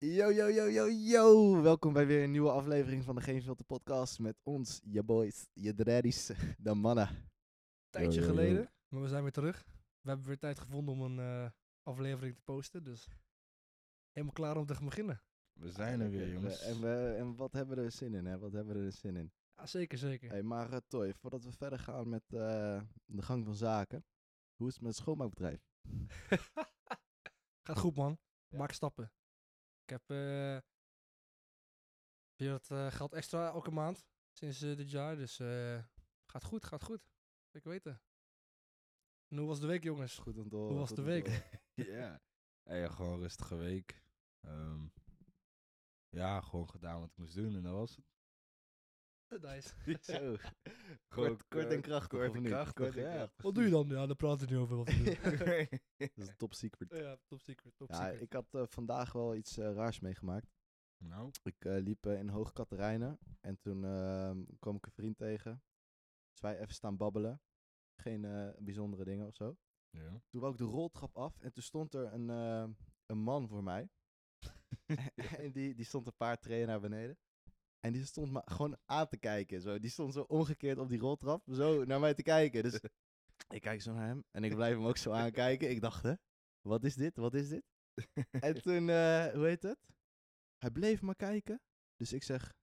Yo, yo, yo, yo, yo. Welkom bij weer een nieuwe aflevering van de Geen Filter podcast met ons, je boys, je daddies, de mannen. tijdje Yo, yo, yo. geleden, maar we zijn weer terug. We hebben weer tijd gevonden om een eh, aflevering te posten, dus helemaal klaar om te gaan beginnen. We zijn er weer, jongens. En, we, en wat hebben we er zin in, hè? Wat hebben we er zin in? Ja, zeker, zeker. Hey, maar Toy, voordat we verder gaan met eh, de gang van zaken, hoe is het met het schoonmaakbedrijf? Gaat goed, man. Ja. Maak stappen. Ik heb eh, weer wat geld extra elke maand sinds eh, dit jaar, dus eh, gaat goed, gaat goed. Zeker weten. En hoe was de week, jongens? Goed om te horen. was de week? ja. Hey, gewoon een rustige week. Ehm, ja, gewoon gedaan wat ik moest doen en dat was het. Nice. Zo. Kort, kort eh, en krachtig, kort en krachtig, Kort en ja. krachtig. Wat doe je dan? Ja, daar praten we niet over. Wat we doen. Dat is een top secret. ja, top secret, top Ja, secret. ik had eh, vandaag wel iets eh, raars meegemaakt. nou, Ik eh, liep in Hoog Katerijnen en toen ehm, kwam ik een vriend tegen. Dus wij even staan babbelen. Geen eh, bijzondere dingen of zo. ja. Toen wou ik de roltrap af en toen stond er een, eh, een man voor mij. en die, die stond een paar treden naar beneden. En die stond me gewoon aan te kijken. Zo. Die stond zo omgekeerd op die roltrap, zo naar mij te kijken. Dus ik kijk zo naar hem en ik blijf hem ook zo aankijken. Ik dacht, hè, wat is dit? Wat is dit? En toen, eh, hoe heet het? Hij bleef maar kijken. Dus ik zeg,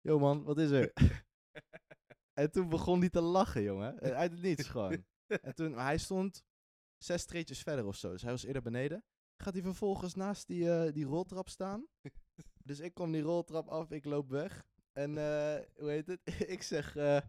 yo man, wat is er? en toen begon hij te lachen, jongen. Eh, Uit het niets gewoon. En toen, maar hij stond zes treetjes verder of zo. Dus hij was eerder beneden. Gaat hij vervolgens naast die, eh, die roltrap staan. Dus ik kom die roltrap af, ik loop weg. En eh, hoe heet het? ik zeg, eh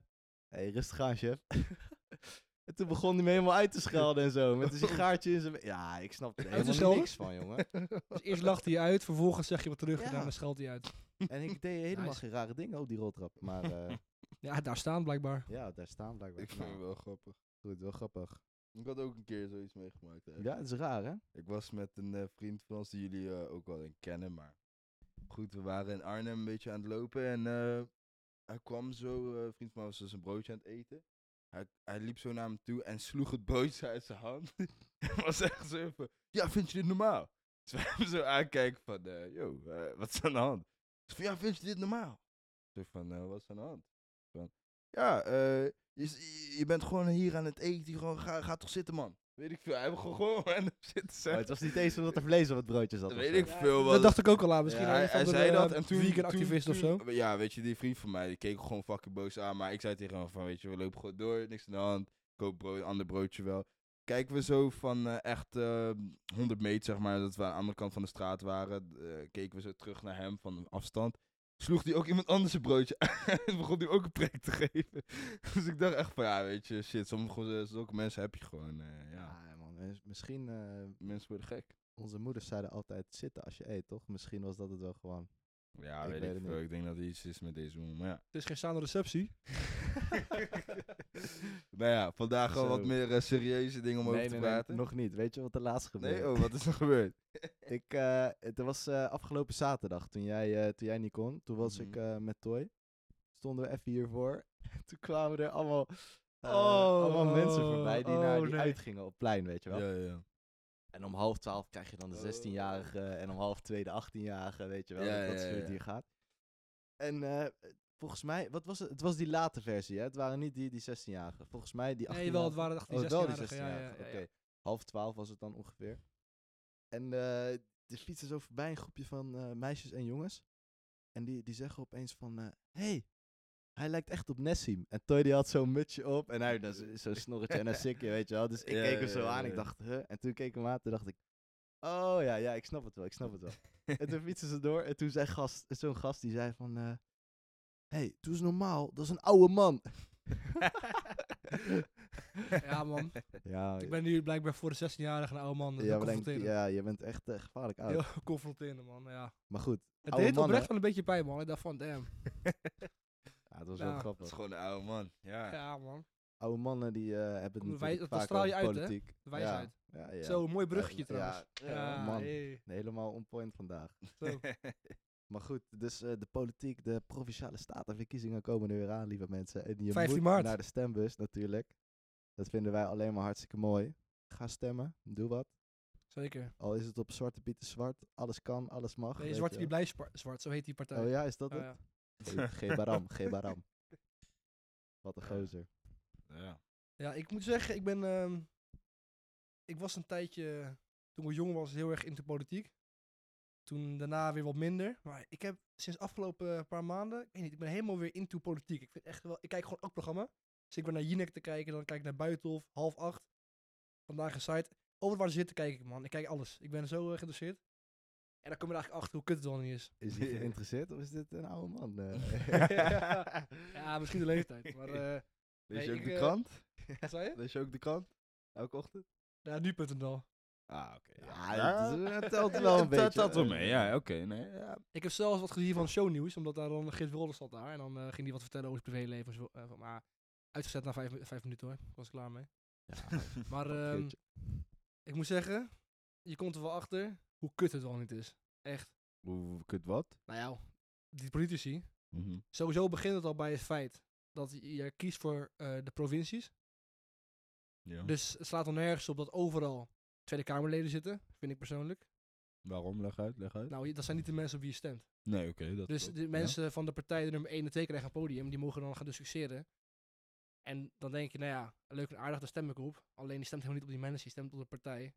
hey, rustig aan, chef. en toen begon hij me helemaal uit te schelden en zo. Met een sigaartje in zijn... Ja, ik snap er helemaal niks van, jongen. Dus eerst lacht hij uit, vervolgens zeg je wat terug en dan scheldt hij uit. En ik deed helemaal Nice. geen rare dingen op die roltrap. Maar eh, Ja, daar staan blijkbaar. ja, daar staan blijkbaar. ik vind het Nou, wel grappig. Goed, wel grappig. Ik had ook een keer zoiets meegemaakt. hè. Ja, het is raar, hè? Ik was met een eh, vriend van ons die jullie eh, ook wel in kennen, maar goed, we waren in Arnhem een beetje aan het lopen en eh, hij kwam zo, een vriend van mij was dus een broodje aan het eten. Hij, hij liep zo naar me toe en sloeg het broodje uit zijn hand. Hij was echt zo van, ja, vind je dit normaal? Dus wij hem zo aankijken van, eh, yo, wat is aan de hand? Dus van, ja, vind je dit normaal? Zo van, wat is aan de hand? Van, ja, je, je bent gewoon hier aan het eten, gewoon, ga, ga toch zitten, man. Weet ik veel, hij heeft gewoon random zitten zeggen. het was niet eens omdat er vlees op het broodje zat. of weet zo. ik veel. Dat wat- dacht ik ook al aan. Misschien Ja, hij, van hij de, zei dat en toen... vegan toen- activist of zo. Ja, weet je, die vriend van mij, die keek gewoon fucking boos aan. Maar ik zei tegen hem van, weet je, we lopen gewoon door, niks aan de hand. Koop brood, ander broodje wel. Kijken we zo van eh, echt eh 100 meter, zeg maar, dat we aan de andere kant van de straat waren. eh, keken we zo terug naar hem van afstand. Sloeg hij ook iemand anders een broodje aan en begon hij ook een preek te geven. dus ik dacht echt van, ja, weet je, shit, sommige zulke mensen heb je gewoon, eh, ja. Ja, man. eh, Misschien, eh, Mensen worden gek. onze moeders zeiden altijd zitten als je eet, toch? Misschien was dat het wel gewoon. Ja, Ik weet, weet ik veel. Ik denk dat er iets is met deze maar ja. Het is geen staande receptie. nou ja, vandaag gewoon wat meer eh, serieuze dingen om over te praten. nog niet. Weet je wat er laatst gebeurde? nee, oh, wat is er gebeurd? Ik, eh, het was eh, afgelopen zaterdag, toen jij, eh, toen jij niet kon. Toen was ik Mhm. eh, met Toy. Stonden we even hiervoor. toen kwamen er allemaal, Oh, allemaal mensen voorbij die, naar, oh, die nee. uitgingen op plein, weet je wel. Ja, ja. En om half twaalf krijg je dan de Oh. 16-jarige en om half twee de 18-jarige, weet je wel. Ja, dat is ja, hoe het ja. hier gaat. En eh, volgens mij, wat was het? Het was die late versie, hè? Het waren niet die, die 16-jarigen. Volgens mij die 18 Nee, wel, het waren de 18, Oh, wel die 16-jarigen. Ja, ja, 16-jarigen, ja, oké. Half twaalf was het dan ongeveer. En eh er fietsen zo voorbij een groepje van eh, meisjes en jongens. En die, die zeggen opeens van, eh hey, hij lijkt echt op Nessim. En Toy die had zo'n mutsje op en hij zo'n snorretje en een sikje, weet je wel. Dus ik Ja, keek hem zo ja, aan, ik dacht, huh? En toen keek ik hem aan, toen dacht ik, oh ja, ja, ik snap het wel, ik snap het wel. en toen fietsen ze door en toen zei gast, zo'n gast die zei van, eh hey, doe eens normaal, dat is een oude man. Ja, man. Ja, Ik ben nu blijkbaar voor de 16-jarige een oude man. Dat is ja, denk, ja, je bent echt eh, gevaarlijk oud. Heel confronterend, man. Ja. Maar goed, Het deed oprecht wel een beetje pijn, man. Ik dacht van, damn. Ja, het was Ja. wel Dat grappig. is gewoon een oude man. Ja. Ja, man. Oude mannen die eh, hebben het Kom, natuurlijk wij- dat vaak straal je over uit, hè? politiek. De wijsheid. Ja, ja, Zo, een mooi bruggetje ja, trouwens. Ja, man. hey. Helemaal on point vandaag. Zo. Maar goed, dus eh, de politiek, de provinciale statenverkiezingen komen er weer aan, lieve mensen. En je 15 moet maart. naar de stembus natuurlijk. Dat vinden wij alleen maar hartstikke mooi. Ga stemmen, doe wat. Zeker. Al is het op Zwarte Piet is zwart. Alles kan, alles mag. Nee, weet Zwarte je die wel. blijft zwart, zo heet die partij. Oh ja, is dat Ja, het? ja. Gebaram, Gebaram. Wat een gozer. Ja. Ja, ik moet zeggen, ik ben. ehm, ik was een tijdje. Toen ik jong was, heel erg into politiek. Toen daarna weer wat minder. Maar ik heb sinds afgelopen paar maanden. Ik weet niet, ik ben helemaal weer into politiek. Ik vind echt wel. Ik kijk gewoon elk programma. Dus ik ben naar Jinek te kijken, dan kijk ik naar Buitenhof, half acht. Vandaag een site. Over waar ze zitten, kijk ik, man. Ik kijk alles. Ik ben zo eh, geïnteresseerd. En dan kom je er eigenlijk achter hoe kut het wel niet is. Is hij geïnteresseerd of is dit een oude man? eh? ja, misschien de leeftijd. Maar. eh Lees je Nee, ook ik, de eh, krant? zei je? Lees je ook de krant? Elke ochtend? Ja, nu.nl. Ah, oké. Ja, het, is- het telt wel een beetje. Het telt wel mee, ja, oké. nee, ja. Ik heb zelfs wat gezien van shownieuws, omdat daar dan Geert Wilders zat daar. En dan eh, ging hij wat vertellen over zijn privéleven. en Zo, van- maar uitgezet na vijf, vijf minuten hoor, was ik klaar mee. Maar ehm, ik moet zeggen, je komt er wel achter hoe kut het wel niet is. Echt. Hoe kut wat? Nou ja, die politici. Mhm. Sowieso begint het al bij het feit dat je- kiest voor eh, de provincies. Ja. Dus het slaat er nergens op dat overal Tweede Kamerleden zitten, vind ik persoonlijk. Waarom? Leg uit, leg uit. Nou, dat zijn niet de mensen op wie je stemt. nee, oké. dat Dus de ja. mensen van de partij nummer 1 en 2 krijgen een podium, die mogen dan gaan discussiëren. En dan denk je, nou ja, leuk en aardig, daar stem ik op. Alleen die stemt helemaal niet op die mensen, die stemt op de partij.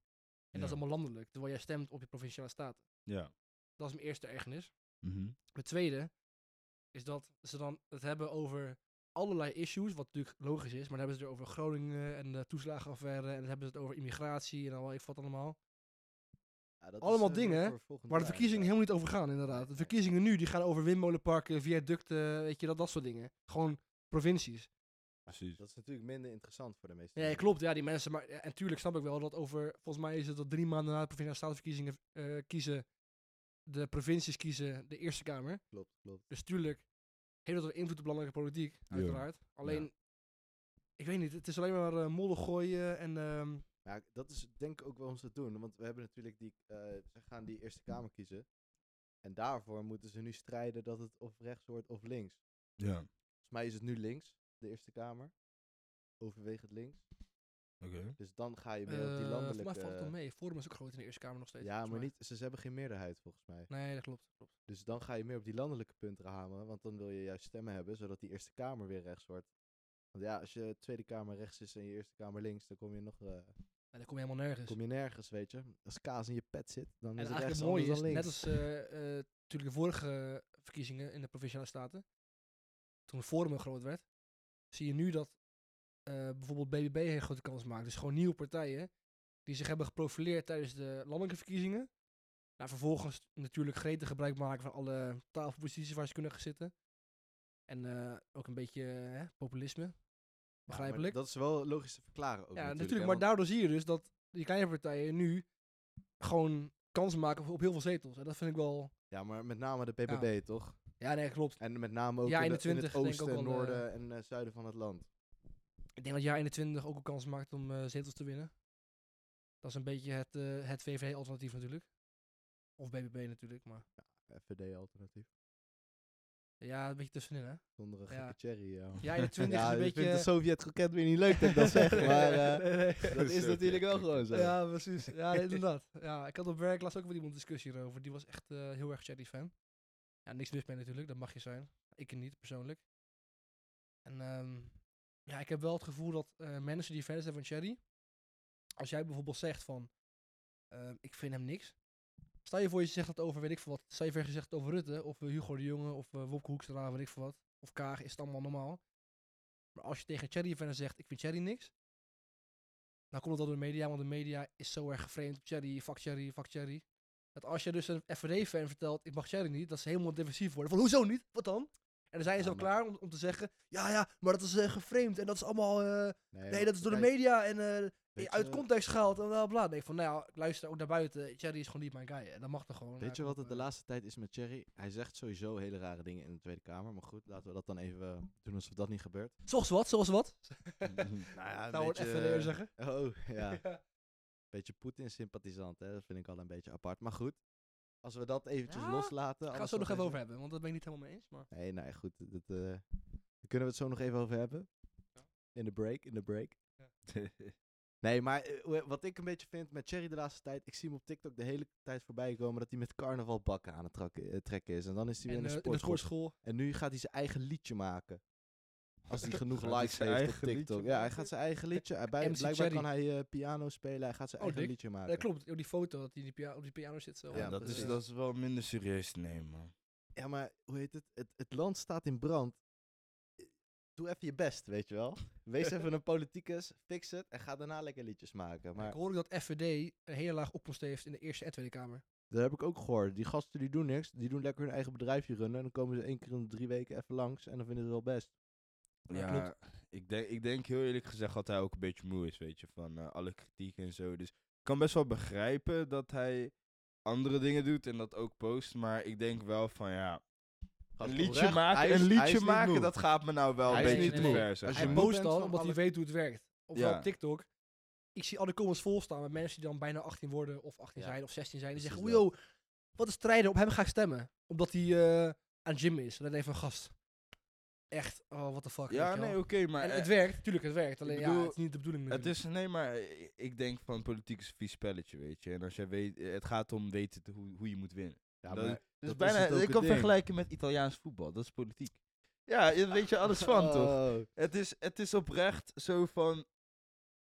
En dat is allemaal landelijk, terwijl jij stemt op je provinciale staten. Ja. Dat is mijn eerste ergernis. Mhm. Mijn tweede is dat ze dan het hebben over allerlei issues, wat natuurlijk logisch is, maar dan hebben ze het over Groningen en de toeslagenaffaire en dan hebben ze het over immigratie en al ik wat allemaal. Ja, dat allemaal eh, dingen Waar de verkiezingen ja. helemaal niet over gaan, inderdaad. De verkiezingen nu, die gaan over windmolenparken, viaducten, weet je, dat, dat soort dingen. Gewoon provincies. Precies. Dat is natuurlijk minder interessant voor de meeste Ja, mensen. klopt, ja, die mensen. Maar ja, en tuurlijk snap ik wel dat over, volgens mij is het dat drie maanden na de provinciale statenverkiezingen eh, kiezen, de provincies kiezen de Eerste Kamer. Klopt, klopt. Dus tuurlijk heeft dat wel invloed op landelijke politiek, Ja. uiteraard. Alleen, ik weet niet, het is alleen maar eh modder gooien en... ehm, Ja, dat is denk ik ook waarom ze het doen. Want we hebben natuurlijk die, eh, ze gaan die Eerste Kamer kiezen. En daarvoor moeten ze nu strijden dat het of rechts wordt of links. Ja. Volgens mij is het nu links, de Eerste Kamer. Overwegend links. Oké. Dus dan ga je meer op die eh, landelijke... mij valt het wel mee. Forum is ook groot in de Eerste Kamer nog steeds. Ja, maar mij. niet, ze, ze hebben geen meerderheid volgens mij. Nee, dat klopt. klopt. Dus dan ga je meer op die landelijke punten hameren. Want dan wil je juist stemmen hebben, zodat die Eerste Kamer weer rechts wordt. Want ja, als je Tweede Kamer rechts is en je Eerste Kamer links, dan kom je nog... eh, En dan kom je helemaal nergens. kom je nergens, weet je. Als kaas in je pet zit, dan En is het rechts is, dan net links. als eh, eh, natuurlijk de vorige verkiezingen in de Provinciale Staten, toen Forum groot werd, zie je nu dat eh, bijvoorbeeld BBB een hele grote kans maakt. Dus gewoon nieuwe partijen die zich hebben geprofileerd tijdens de landelijke verkiezingen. Nou, vervolgens natuurlijk gretig gebruik maken van alle tafelposities waar ze kunnen gaan zitten. En eh, ook een beetje eh, populisme. Ja, Begrijpelijk. dat is wel logisch te verklaren ook Ja, natuurlijk. maar daardoor zie je dus dat die kleine partijen nu gewoon kansen maken op, op heel veel zetels. En dat vind ik wel... Ja, maar met name de PPB, toch? Ja, nee, klopt. En met name ook Ja, in, de- in 21 het denk ik oosten, noorden en eh, zuiden van het land. Ik denk dat jaar 21 ook een kans maakt om eh, zetels te winnen. Dat is een beetje het, eh, het VVD-alternatief natuurlijk. Of BBB natuurlijk, maar... FVD-alternatief. Ja, een beetje tussenin, hè? Zonder een Ja. gekke cherry. Ja, Ja, 21 ja is een ik beetje... vind de Sovjet gekend weer niet leuk dat ik dat zeg, maar eh, Nee, nee. dat is natuurlijk wel gewoon zo. Ja, precies. Ja, inderdaad. Ja, ik had op werk laatst ook met iemand een discussie erover. Die was echt eh, heel erg Cherry-fan. Ja, niks mis mee natuurlijk, dat mag je zijn. Ik niet, persoonlijk. En ehm, ja, ik heb wel het gevoel dat eh, mensen die fans zijn van Cherry... Als jij bijvoorbeeld zegt van... ehm, ik vind hem niks. Stel je voor je zegt dat over, weet ik veel wat. Stel je voor het over Rutte, of eh, Hugo de Jonge, of uh, Wopke Hoekstra, weet ik veel wat. Of Kaag, is het allemaal normaal. Maar als je tegen Cherry-fan zegt, ik vind Cherry niks... Dan komt het door de media, want de media is zo erg geframed op Cherry, fuck Cherry, fuck Cherry. Dat als je dus een FVD-fan vertelt, ik mag Cherry niet, dat ze helemaal defensief worden. Van, hoezo niet? Wat dan? En dan zijn ze Ja, al maar- klaar om, om te zeggen, ja, ja, maar dat is eh, geframed en dat is allemaal, eh, nee, dat is door de media en eh, uit context gehaald en bla bla. Nee, van, nou ja, luister ook naar buiten, Cherry is gewoon niet mijn guy. En dat mag toch gewoon. Weet je wat het de laatste tijd is met Thierry? Hij zegt sowieso hele rare dingen in de Tweede Kamer. Maar goed, laten we dat dan even doen alsof dat niet gebeurt. Zoals wat, zoals wat? nou ja, een Nou, wordt beetje, zeggen. Oh, ja. Beetje Poetin-sympathisant, hè? Dat vind ik al een beetje apart. Maar goed, als we dat eventjes Ja, loslaten. We alles het zo nog even over hebben, want dat ben ik niet helemaal mee eens. Maar Nee, nee, goed. Dat, eh, daar kunnen we het zo nog even over hebben. Ja. In de break, in de break. Nee, maar eh, wat ik een beetje vind met Cherry de laatste tijd, ik zie hem op TikTok de hele tijd voorbij komen dat hij met carnavalbakken aan het eh, trekken is. En dan is hij weer En, in de in de sportschool. sportschool. En nu gaat hij zijn eigen liedje maken. Als hij genoeg likes heeft op liedje TikTok. Ja, hij gaat zijn eigen liedje. Hij, bij, MC blijkbaar Cherry. kan hij eh, piano spelen. Hij gaat zijn Oh, eigen dik. liedje maken. Ja, klopt. Ook die foto dat hij die op die piano zit zo. Ja, Ja, dat, is, dat is wel minder serieus te nemen, man. Ja, maar hoe heet het? Het, het land staat in brand. Eh, Doe even je best, weet je wel. Wees even een politicus, fix het en ga daarna lekker liedjes maken. Ik Maar hoor ook dat FVD een hele laag opkomst heeft in de Eerste en Tweede Kamer. dat heb ik ook gehoord. Die gasten die doen niks. Die doen lekker hun eigen bedrijfje runnen. En dan komen ze één keer in de drie weken even langs. En dan vinden ze het wel best. Ja, ik denk, ik denk heel eerlijk gezegd dat hij ook een beetje moe is, weet je, van eh, alle kritiek en zo. Dus ik kan best wel begrijpen dat hij andere dingen doet en dat ook post. Maar ik denk wel van ja, een liedje maken, is- een is liedje maken, dat gaat me nou wel Hij een is beetje niet te moe. ver, zeg Als je Hij post dan omdat hij weet hoe het werkt. Of Ja. op TikTok. Ik zie alle comments vol staan met mensen die dan bijna 18 worden, of 18 Ja. zijn, of 16 zijn. Die zeggen, yo, wat een strijder, op hem ga ik stemmen. Omdat hij eh, aan gym is. En dan ik van, gast. Echt, oh, what the fuck. Ja, je nee, oké, maar En het eh, werkt, natuurlijk het werkt. Alleen ja, het is niet de bedoeling het is, nee, maar eh, ik denk van politiek is een vies spelletje, weet je. En als jij weet, eh, het gaat om weten te- hoe, hoe je moet winnen. Ja, dat, maar dat is bijna, ik kan ding. vergelijken met Italiaans voetbal, dat is politiek. Ja, daar weet je alles van, toch? Oh, Het is, het is oprecht zo van, ik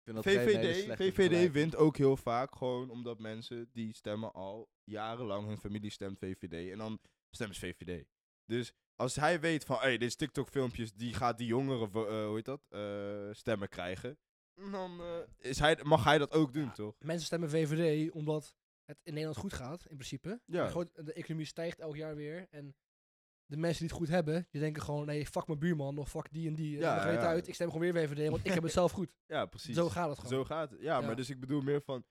vind dat geen hele VVD, VVD wint ook heel vaak gewoon omdat mensen die stemmen al jarenlang, hun familie stemt VVD en dan stemmen ze VVD. Dus als hij weet van, hé, deze TikTok filmpjes, die gaat die jongeren, eh, hoe heet dat, eh, stemmen krijgen, dan eh, is hij, mag hij dat ook doen, Ja. toch? Mensen stemmen VVD omdat het in Nederland goed gaat, in principe. Ja. De, economie stijgt elk jaar weer. En de mensen die het goed hebben, die denken gewoon, nee, fuck mijn buurman of fuck die en die. Ja, het ja. uit, ik stem gewoon weer VVD, want ik heb het zelf goed. Ja, precies. Zo gaat het gewoon. Zo gaat het. Ja, Ja. maar dus ik bedoel meer van.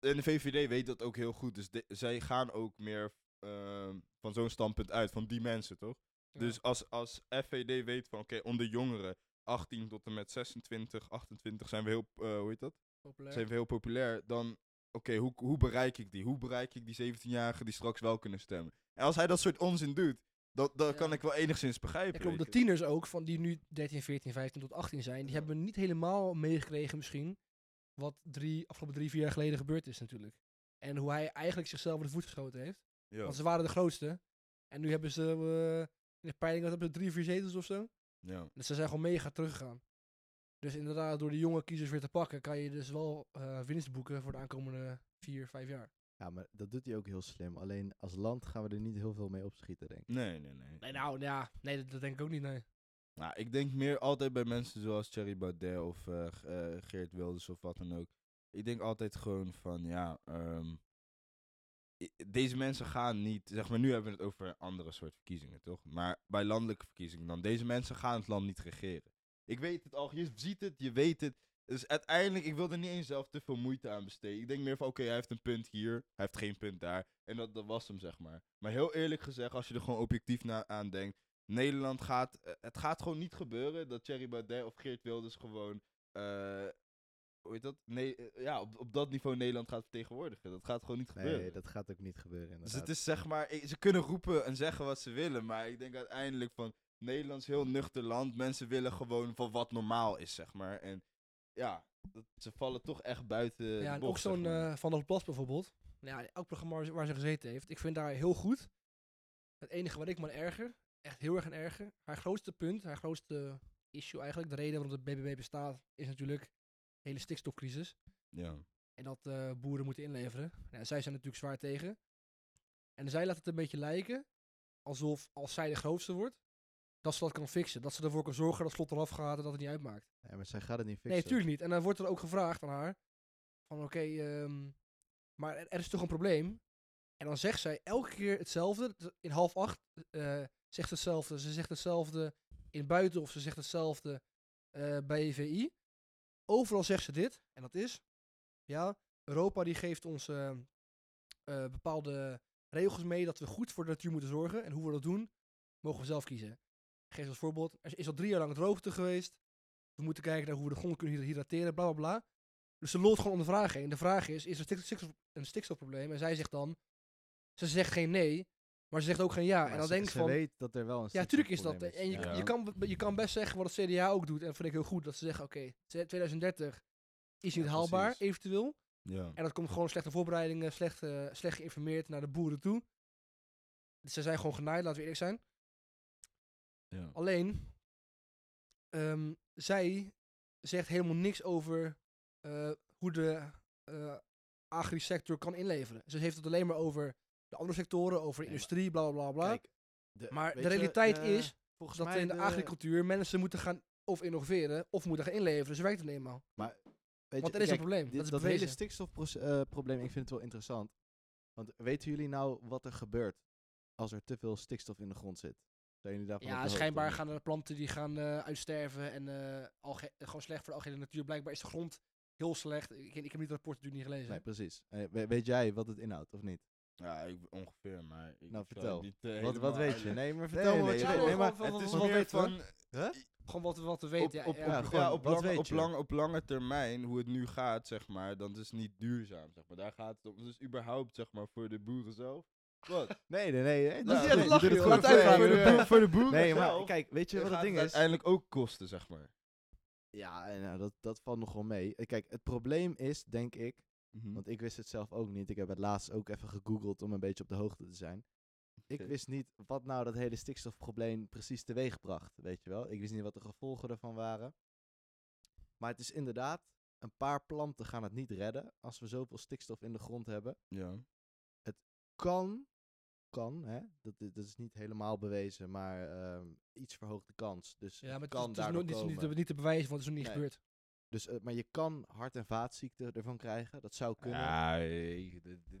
En de VVD weet dat ook heel goed. Dus de- zij gaan ook meer ehm, van zo'n standpunt uit, van die mensen, toch? Ja. Dus als, als FVD weet van, oké, onder jongeren, 18 tot en met 26, 28 zijn we heel, eh, hoe heet dat? Populair. Zijn we heel populair, dan, oké, hoe, hoe bereik ik die? Hoe bereik ik die 17-jarigen die straks wel kunnen stemmen? En als hij dat soort onzin doet, dan, dan Ja. kan ik wel enigszins begrijpen. Ik klopt, de tieners ook, van die nu 13, 14, 15 tot 18 zijn, die hebben niet helemaal meegekregen misschien wat drie, afgelopen drie, vier jaar geleden gebeurd is natuurlijk. En hoe hij eigenlijk zichzelf voor de voet geschoten heeft. Ja. Want ze waren de grootste. En nu hebben ze eh, in de peiling wat hebben ze, drie, vier zetels of zo. ja. Dus ze zijn gewoon mega teruggegaan. Dus inderdaad, door de jonge kiezers weer te pakken, kan je dus wel eh, winst boeken voor de aankomende vier, vijf jaar. Ja, maar dat doet hij ook heel slim. Alleen als land gaan we er niet heel veel mee opschieten, denk ik. Nee, nee, nee. Nee, nou ja, nee, dat, dat denk ik ook niet, nee. Nou, ik denk meer altijd bij mensen zoals Thierry Baudet of eh, eh, Geert Wilders of wat dan ook. Ik denk altijd gewoon van, ja, ehm, deze mensen gaan niet, zeg maar, nu hebben we het over andere soort verkiezingen, toch? Maar bij landelijke verkiezingen dan, deze mensen gaan het land niet regeren. Ik weet het al, je ziet het, je weet het. Dus uiteindelijk, ik wil er niet eens zelf te veel moeite aan besteden. Ik denk meer van, oké, hij heeft een punt hier, hij heeft geen punt daar. En dat, dat was hem, zeg maar. Maar heel eerlijk gezegd, als je er gewoon objectief na aan denkt, Nederland gaat, eh, het gaat gewoon niet gebeuren dat Thierry Baudet of Geert Wilders gewoon, eh, hoe heet dat? Nee, eh, ja, op, op dat niveau Nederland gaat vertegenwoordigen. Dat gaat gewoon niet gebeuren. Nee, dat gaat ook niet gebeuren Dus het is zeg maar, ze kunnen roepen en zeggen wat ze willen, maar ik denk uiteindelijk van Nederland is heel nuchter land. Mensen willen gewoon van wat normaal is, zeg maar. En ja, dat, ze vallen toch echt buiten. de Ja, en bocht, ook zo'n zeg maar. eh, Van der Plas bijvoorbeeld. Nou Ja, elk programma waar ze, gezeten heeft. Ik vind haar heel goed. Het enige wat ik me erger, echt heel erg aan erger. Haar grootste punt, haar grootste issue eigenlijk, de reden waarom de BBB bestaat, is natuurlijk hele stikstofcrisis. Ja. En dat eh, boeren moeten inleveren. Nou, zij zijn natuurlijk zwaar tegen. En zij laat het een beetje lijken alsof als zij de grootste wordt, dat ze dat kan fixen. Dat ze ervoor kan zorgen dat het slot eraf gaat en dat het niet uitmaakt. Ja, maar zij gaat het niet fixen. Nee, natuurlijk niet. En dan wordt er ook gevraagd aan haar: van oké, ehm, maar er, er is toch een probleem? En dan zegt zij elke keer hetzelfde. In half acht eh, zegt ze hetzelfde. Ze zegt hetzelfde in buiten of ze zegt hetzelfde eh, bij VI. Overal zegt ze dit. En dat is: ja, Europa die geeft ons eh, eh, bepaalde regels mee dat we goed voor de natuur moeten zorgen. En hoe we dat doen, mogen we zelf kiezen. Ik geef als voorbeeld: er is al drie jaar lang droogte geweest. We moeten kijken naar hoe we de grond kunnen hydrateren, bla bla bla. Dus ze loopt gewoon om de vraag heen. De vraag is: is er stik- stikstof, een stikstofprobleem? En zij zegt dan: ze zegt geen nee, maar ze zegt ook geen ja. Maar en dan ze- denk ik ze van: weet dat er wel een ja, tuurlijk is dat. En je, Ja. je, kan, je kan best zeggen wat het CDA ook doet. En dat vind ik heel goed. Dat ze zeggen: oké, 2030 is niet Ja, haalbaar, precies. eventueel. Ja. En dat komt gewoon slechte voorbereidingen, slecht, eh, slecht geïnformeerd naar de boeren toe. Ze zijn gewoon genaaid, laten we eerlijk zijn. ja. Alleen, ehm, zij zegt helemaal niks over eh, hoe de eh agri-sector kan inleveren. Ze heeft het alleen maar over de andere sectoren, over de industrie, bla bla bla. Kijk, de- maar de je, realiteit eh, is volgens dat mij in de, agricultuur mensen moeten gaan of innoveren of moeten gaan inleveren. Zo werkt het eenmaal. weet Want er is een probleem. dit- dat is dat hele stikstofprobleem, ik vind het wel interessant. Want weten jullie nou wat er gebeurt als er te veel stikstof in de grond zit? Ja, de schijnbaar gaan er planten die gaan eh, uitsterven en eh, alge- gewoon slecht voor de algehele natuur. Blijkbaar is de grond heel slecht. Ik, ik heb niet het rapport natuurlijk niet gelezen. Nee, precies. Eh, we- weet jij wat het inhoudt, of niet? Ja, ik, ongeveer, maar... Ik Nou, vertel. het Niet, eh, Wat, wat weet je? Nee, maar vertel Nee, me wat nee, je weet. Maar Het is wat meer weten we? van... Huh? Gewoon wat, wat we weten. op, op, ja, ja. op, gewoon, ja, op, wat lang, op, lang, op lange termijn, hoe het nu gaat, zeg maar, dan is het niet duurzaam, zeg maar. Daar gaat het om. Dus überhaupt, zeg maar, voor de boeren zelf. Wat? Nee, nee, nee. nee, Dat is niet je voor- de voor, de boeren Nee, maar zelf kijk, weet je wat het gaat ding het is? uiteindelijk ook kosten, zeg maar. Ja, en, nou, dat, dat valt nog wel mee. Kijk, het probleem is, denk ik, Mhm. want ik wist het zelf ook niet. Ik heb het laatst ook even gegoogeld om een beetje op de hoogte te zijn. Ik wist niet wat nou dat hele stikstofprobleem precies teweeg bracht, weet je wel. Ik wist niet wat de gevolgen ervan waren. Maar het is inderdaad, een paar planten gaan het niet redden als we zoveel stikstof in de grond hebben. Ja. Kan, kan, hè, dat, dat is niet helemaal bewezen, maar ehm, iets verhoogde kans. Dus Ja, maar het kan is, het is daardoor nooit- het is niet, niet te bewijzen, want het is nog niet Nee. gebeurd. Dus, eh, maar je kan hart- en vaatziekten ervan krijgen. Dat zou kunnen. Ja,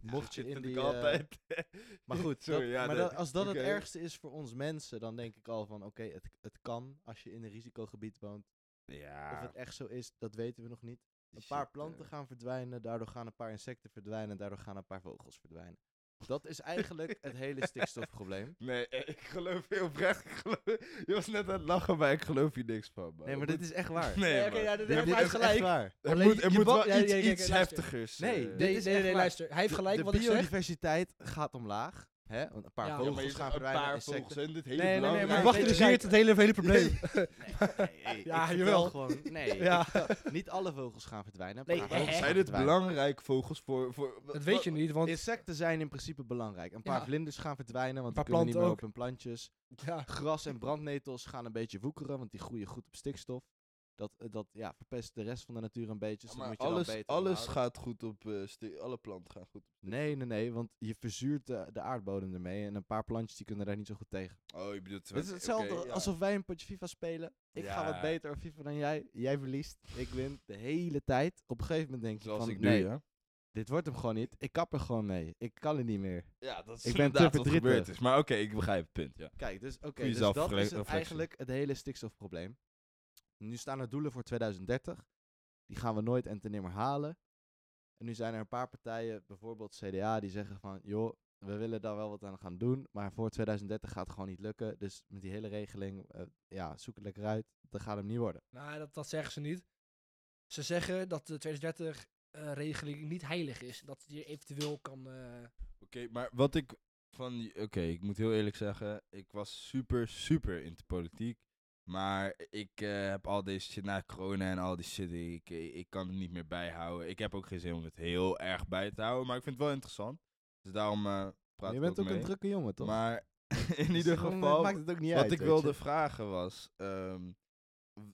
Mocht je in die, eh, altijd. Maar goed, Sorry, dat- ja, maar dat- als dat het ergste is voor ons mensen, dan denk ik al van oké, het, het kan als je in een risicogebied woont. Ja. Of het echt zo is, dat weten we nog niet. Een paar eh. planten gaan verdwijnen, daardoor gaan een paar insecten verdwijnen, daardoor gaan een paar vogels verdwijnen. Dat is eigenlijk het hele stikstofprobleem. Nee, eh, ik geloof heel oprecht. Ik geloof, je was net aan het lachen, maar ik geloof hier niks van. man. Nee, maar dit is echt waar. Nee, Nee, oké, man. ja, dit- Dit- hij dit heeft is gelijk. echt waar. Er Alleen moet, er je moet wel ja, iets, ja, kijk, iets heftigers. Nee, eh, Nee, nee, luister. Hij heeft De- gelijk de wat ik zeg. biodiversiteit gaat omlaag. Hè? Want een paar Ja. ja, vogels gaan zegt een verdwijnen, paar insecten. vogels en dit hele Nee, nee, nee, Maar negeert het hele, hele probleem. Nee, Ja, ik vertel jawel. Gewoon, nee, Ja. niet alle vogels gaan verdwijnen. Nee, Zijn dit verdwijnen. belangrijke vogels voor... voor Dat weet je niet, want Insecten zijn in principe belangrijk. Een paar Ja. vlinders gaan verdwijnen, want die kunnen niet meer planten op hun plantjes. ja, Gras en brandnetels gaan een beetje woekeren, want die groeien goed op stikstof. Dat, eh, dat ja, verpest de rest van de natuur een beetje. Dus Ja, maar moet je dan alles, beter alles gaat goed op... sti- alle planten gaan goed op Nee, nee, nee, want je verzuurt de, de aardbodem ermee. En een paar plantjes die kunnen daar niet zo goed tegen. Oh, je bedoelt... Het is hetzelfde alsof wij een potje FIFA spelen. Ik ga wat beter op FIFA dan jij. Jij verliest, ik win de hele tijd. Op een gegeven moment denk je Zoals van, ik nu, nee, dit wordt hem gewoon niet. Ik kap er gewoon mee. Ik kan het niet meer. Ja, dat is Ik ben te verdrietig. gebeurd is. Maar oké, ik begrijp het punt, ja. Kijk, dus oké, dus dat is het zelfreflectie. eigenlijk het hele stikstofprobleem. Nu staan er doelen voor 2030. Die gaan we nooit en ten nimmer halen. En nu zijn er een paar partijen, bijvoorbeeld CDA, die zeggen van... joh, we willen daar wel wat aan gaan doen, maar voor 2030 gaat het gewoon niet lukken. Dus met die hele regeling, eh, ja, zoek het lekker uit. Dat gaat hem niet worden. nou, dat, dat zeggen ze niet. Ze zeggen dat de 2030-regeling niet heilig is. Dat die eventueel kan... eh, Oké, maar wat ik van die... Oké, ik moet heel eerlijk zeggen, ik was super, super into politiek. Maar ik eh, heb al deze shit na corona en al die shit, ik, ik kan het niet meer bijhouden. Ik heb ook geen zin om het heel erg bij te houden, maar ik vind het wel interessant. Dus daarom eh praat je ik bent ook mee. een drukke jongen, toch? Maar in Dus ieder geval, maakt het ook niet wat uit, ik wilde je. vragen was, ehm,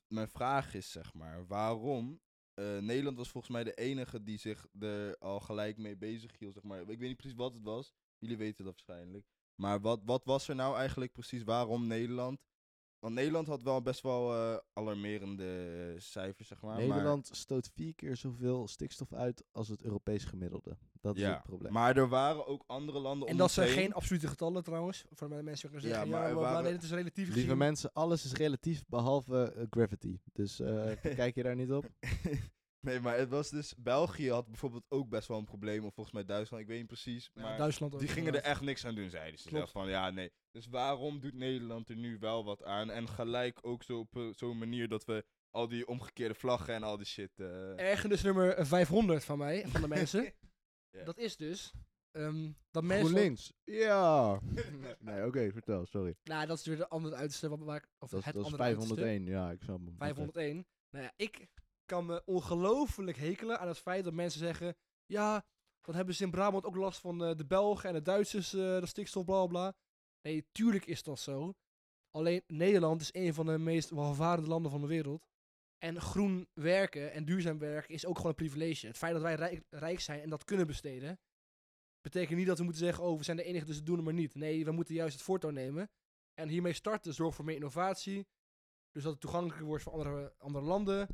mijn vraag is zeg maar, waarom eh, Nederland was volgens mij de enige die zich er al gelijk mee bezig hield, zeg maar. Ik weet niet precies wat het was, jullie weten dat waarschijnlijk. Maar wat, wat was er nou eigenlijk precies, waarom Nederland? Want Nederland had wel best wel eh, alarmerende cijfers, zeg maar. maar- Nederland stoot vier keer zoveel stikstof uit als het Europees gemiddelde. Dat is ja, het probleem. maar er waren ook andere landen en dat zijn heen. geen absolute getallen trouwens. Voor de mensen die Ja, zeggen, ja, maar maar, bla, bla, waren- nee, het is relatief Lieve gezien. mensen, alles is relatief behalve eh, gravity. Dus eh, kijk je daar niet op? nee, maar het was dus... België had bijvoorbeeld ook best wel een probleem. Of volgens mij Duitsland, ik weet niet precies. Ja, Maar Duitsland ook die gingen er echt niks aan doen, zeiden ze. Klopt. Zelf van, ja, nee. Dus waarom doet Nederland er nu wel wat aan? En gelijk ook zo op eh, zo'n manier dat we al die omgekeerde vlaggen en al die shit... eh, Ergernis nummer 500 van mij, van de mensen. Dat is dus... ehm, dat mensen... GroenLinks. Ja. nee, oké, vertel, sorry. Nou, dat is weer de andere uiterste. Wat, waar, ik- of Dat, het dat is andere uiterste. 501, ja, ik snap hem. Oké. 501. Nou ja, ik kan me ongelooflijk hekelen aan het feit dat mensen zeggen... Ja, dan hebben ze in Brabant ook last van eh, de Belgen en de Duitsers, eh de stikstof, bla bla. Nee, tuurlijk is dat zo. Alleen Nederland is een van de meest welvarende landen van de wereld. En groen werken en duurzaam werken is ook gewoon een privilege. Het feit dat wij rijk, zijn en dat kunnen besteden, betekent niet dat we moeten zeggen, oh, we zijn de enige, dus we doen het maar niet. Nee, we moeten juist het voortouw nemen. En hiermee starten zorgt voor meer innovatie. Dus dat het toegankelijker wordt voor andere, andere landen.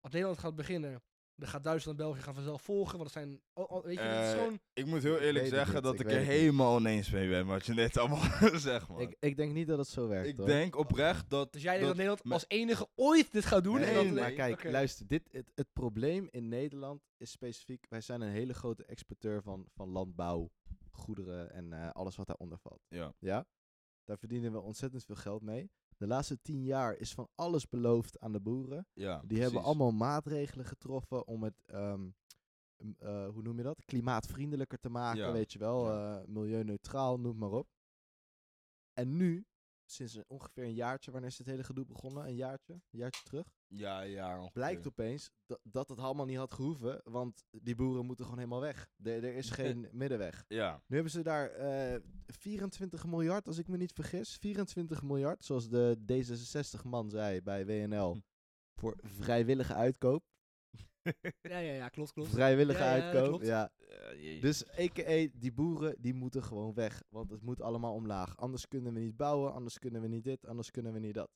Als Nederland gaat beginnen, dan gaat Duitsland en België gaan vanzelf volgen. Want dat zijn, oh, oh, weet je, dat is Eh, gewoon... Ik moet heel eerlijk weet het zeggen niet, dat ik ik, weet er het niet. helemaal oneens mee ben wat je net allemaal zegt, man. Ik, ik denk niet dat het zo werkt. Ik hoor. denk oprecht dat... Dus jij denkt dat, Nederland me- als enige ooit dit gaat doen? Nee, en dat, nee, maar kijk, Oké. luister, dit, het, het probleem in Nederland is specifiek, wij zijn een hele grote exporteur van, van landbouw, goederen en eh, alles wat daaronder valt. Ja. Ja? Daar verdienen we ontzettend veel geld mee. De laatste tien jaar is van alles beloofd aan de boeren. Ja, Die hebben allemaal maatregelen getroffen om het, ehm, eh, hoe noem je dat, klimaatvriendelijker te maken, Ja, weet je wel, ja. eh, milieuneutraal, noem maar op. En nu, sinds een- ongeveer een jaartje, wanneer is dit hele gedoe begonnen? Een jaartje? Een jaartje terug? Ja, ja. ongeveer. Blijkt opeens dat, dat het allemaal niet had gehoeven, want die boeren moeten gewoon helemaal weg. Er, er is geen middenweg. Ja. Nu hebben ze daar eh 24 miljard, als ik me niet vergis. 24 miljard, zoals de D66-man zei bij WNL. Hm. Voor vrijwillige uitkoop. Ja, ja, ja, klopt, klopt. Vrijwillige Ja, ja, uitkoop, ja. Dus a.k.a. die boeren, die moeten gewoon weg. Want het moet allemaal omlaag. Anders kunnen we niet bouwen, anders kunnen we niet dit, anders kunnen we niet dat.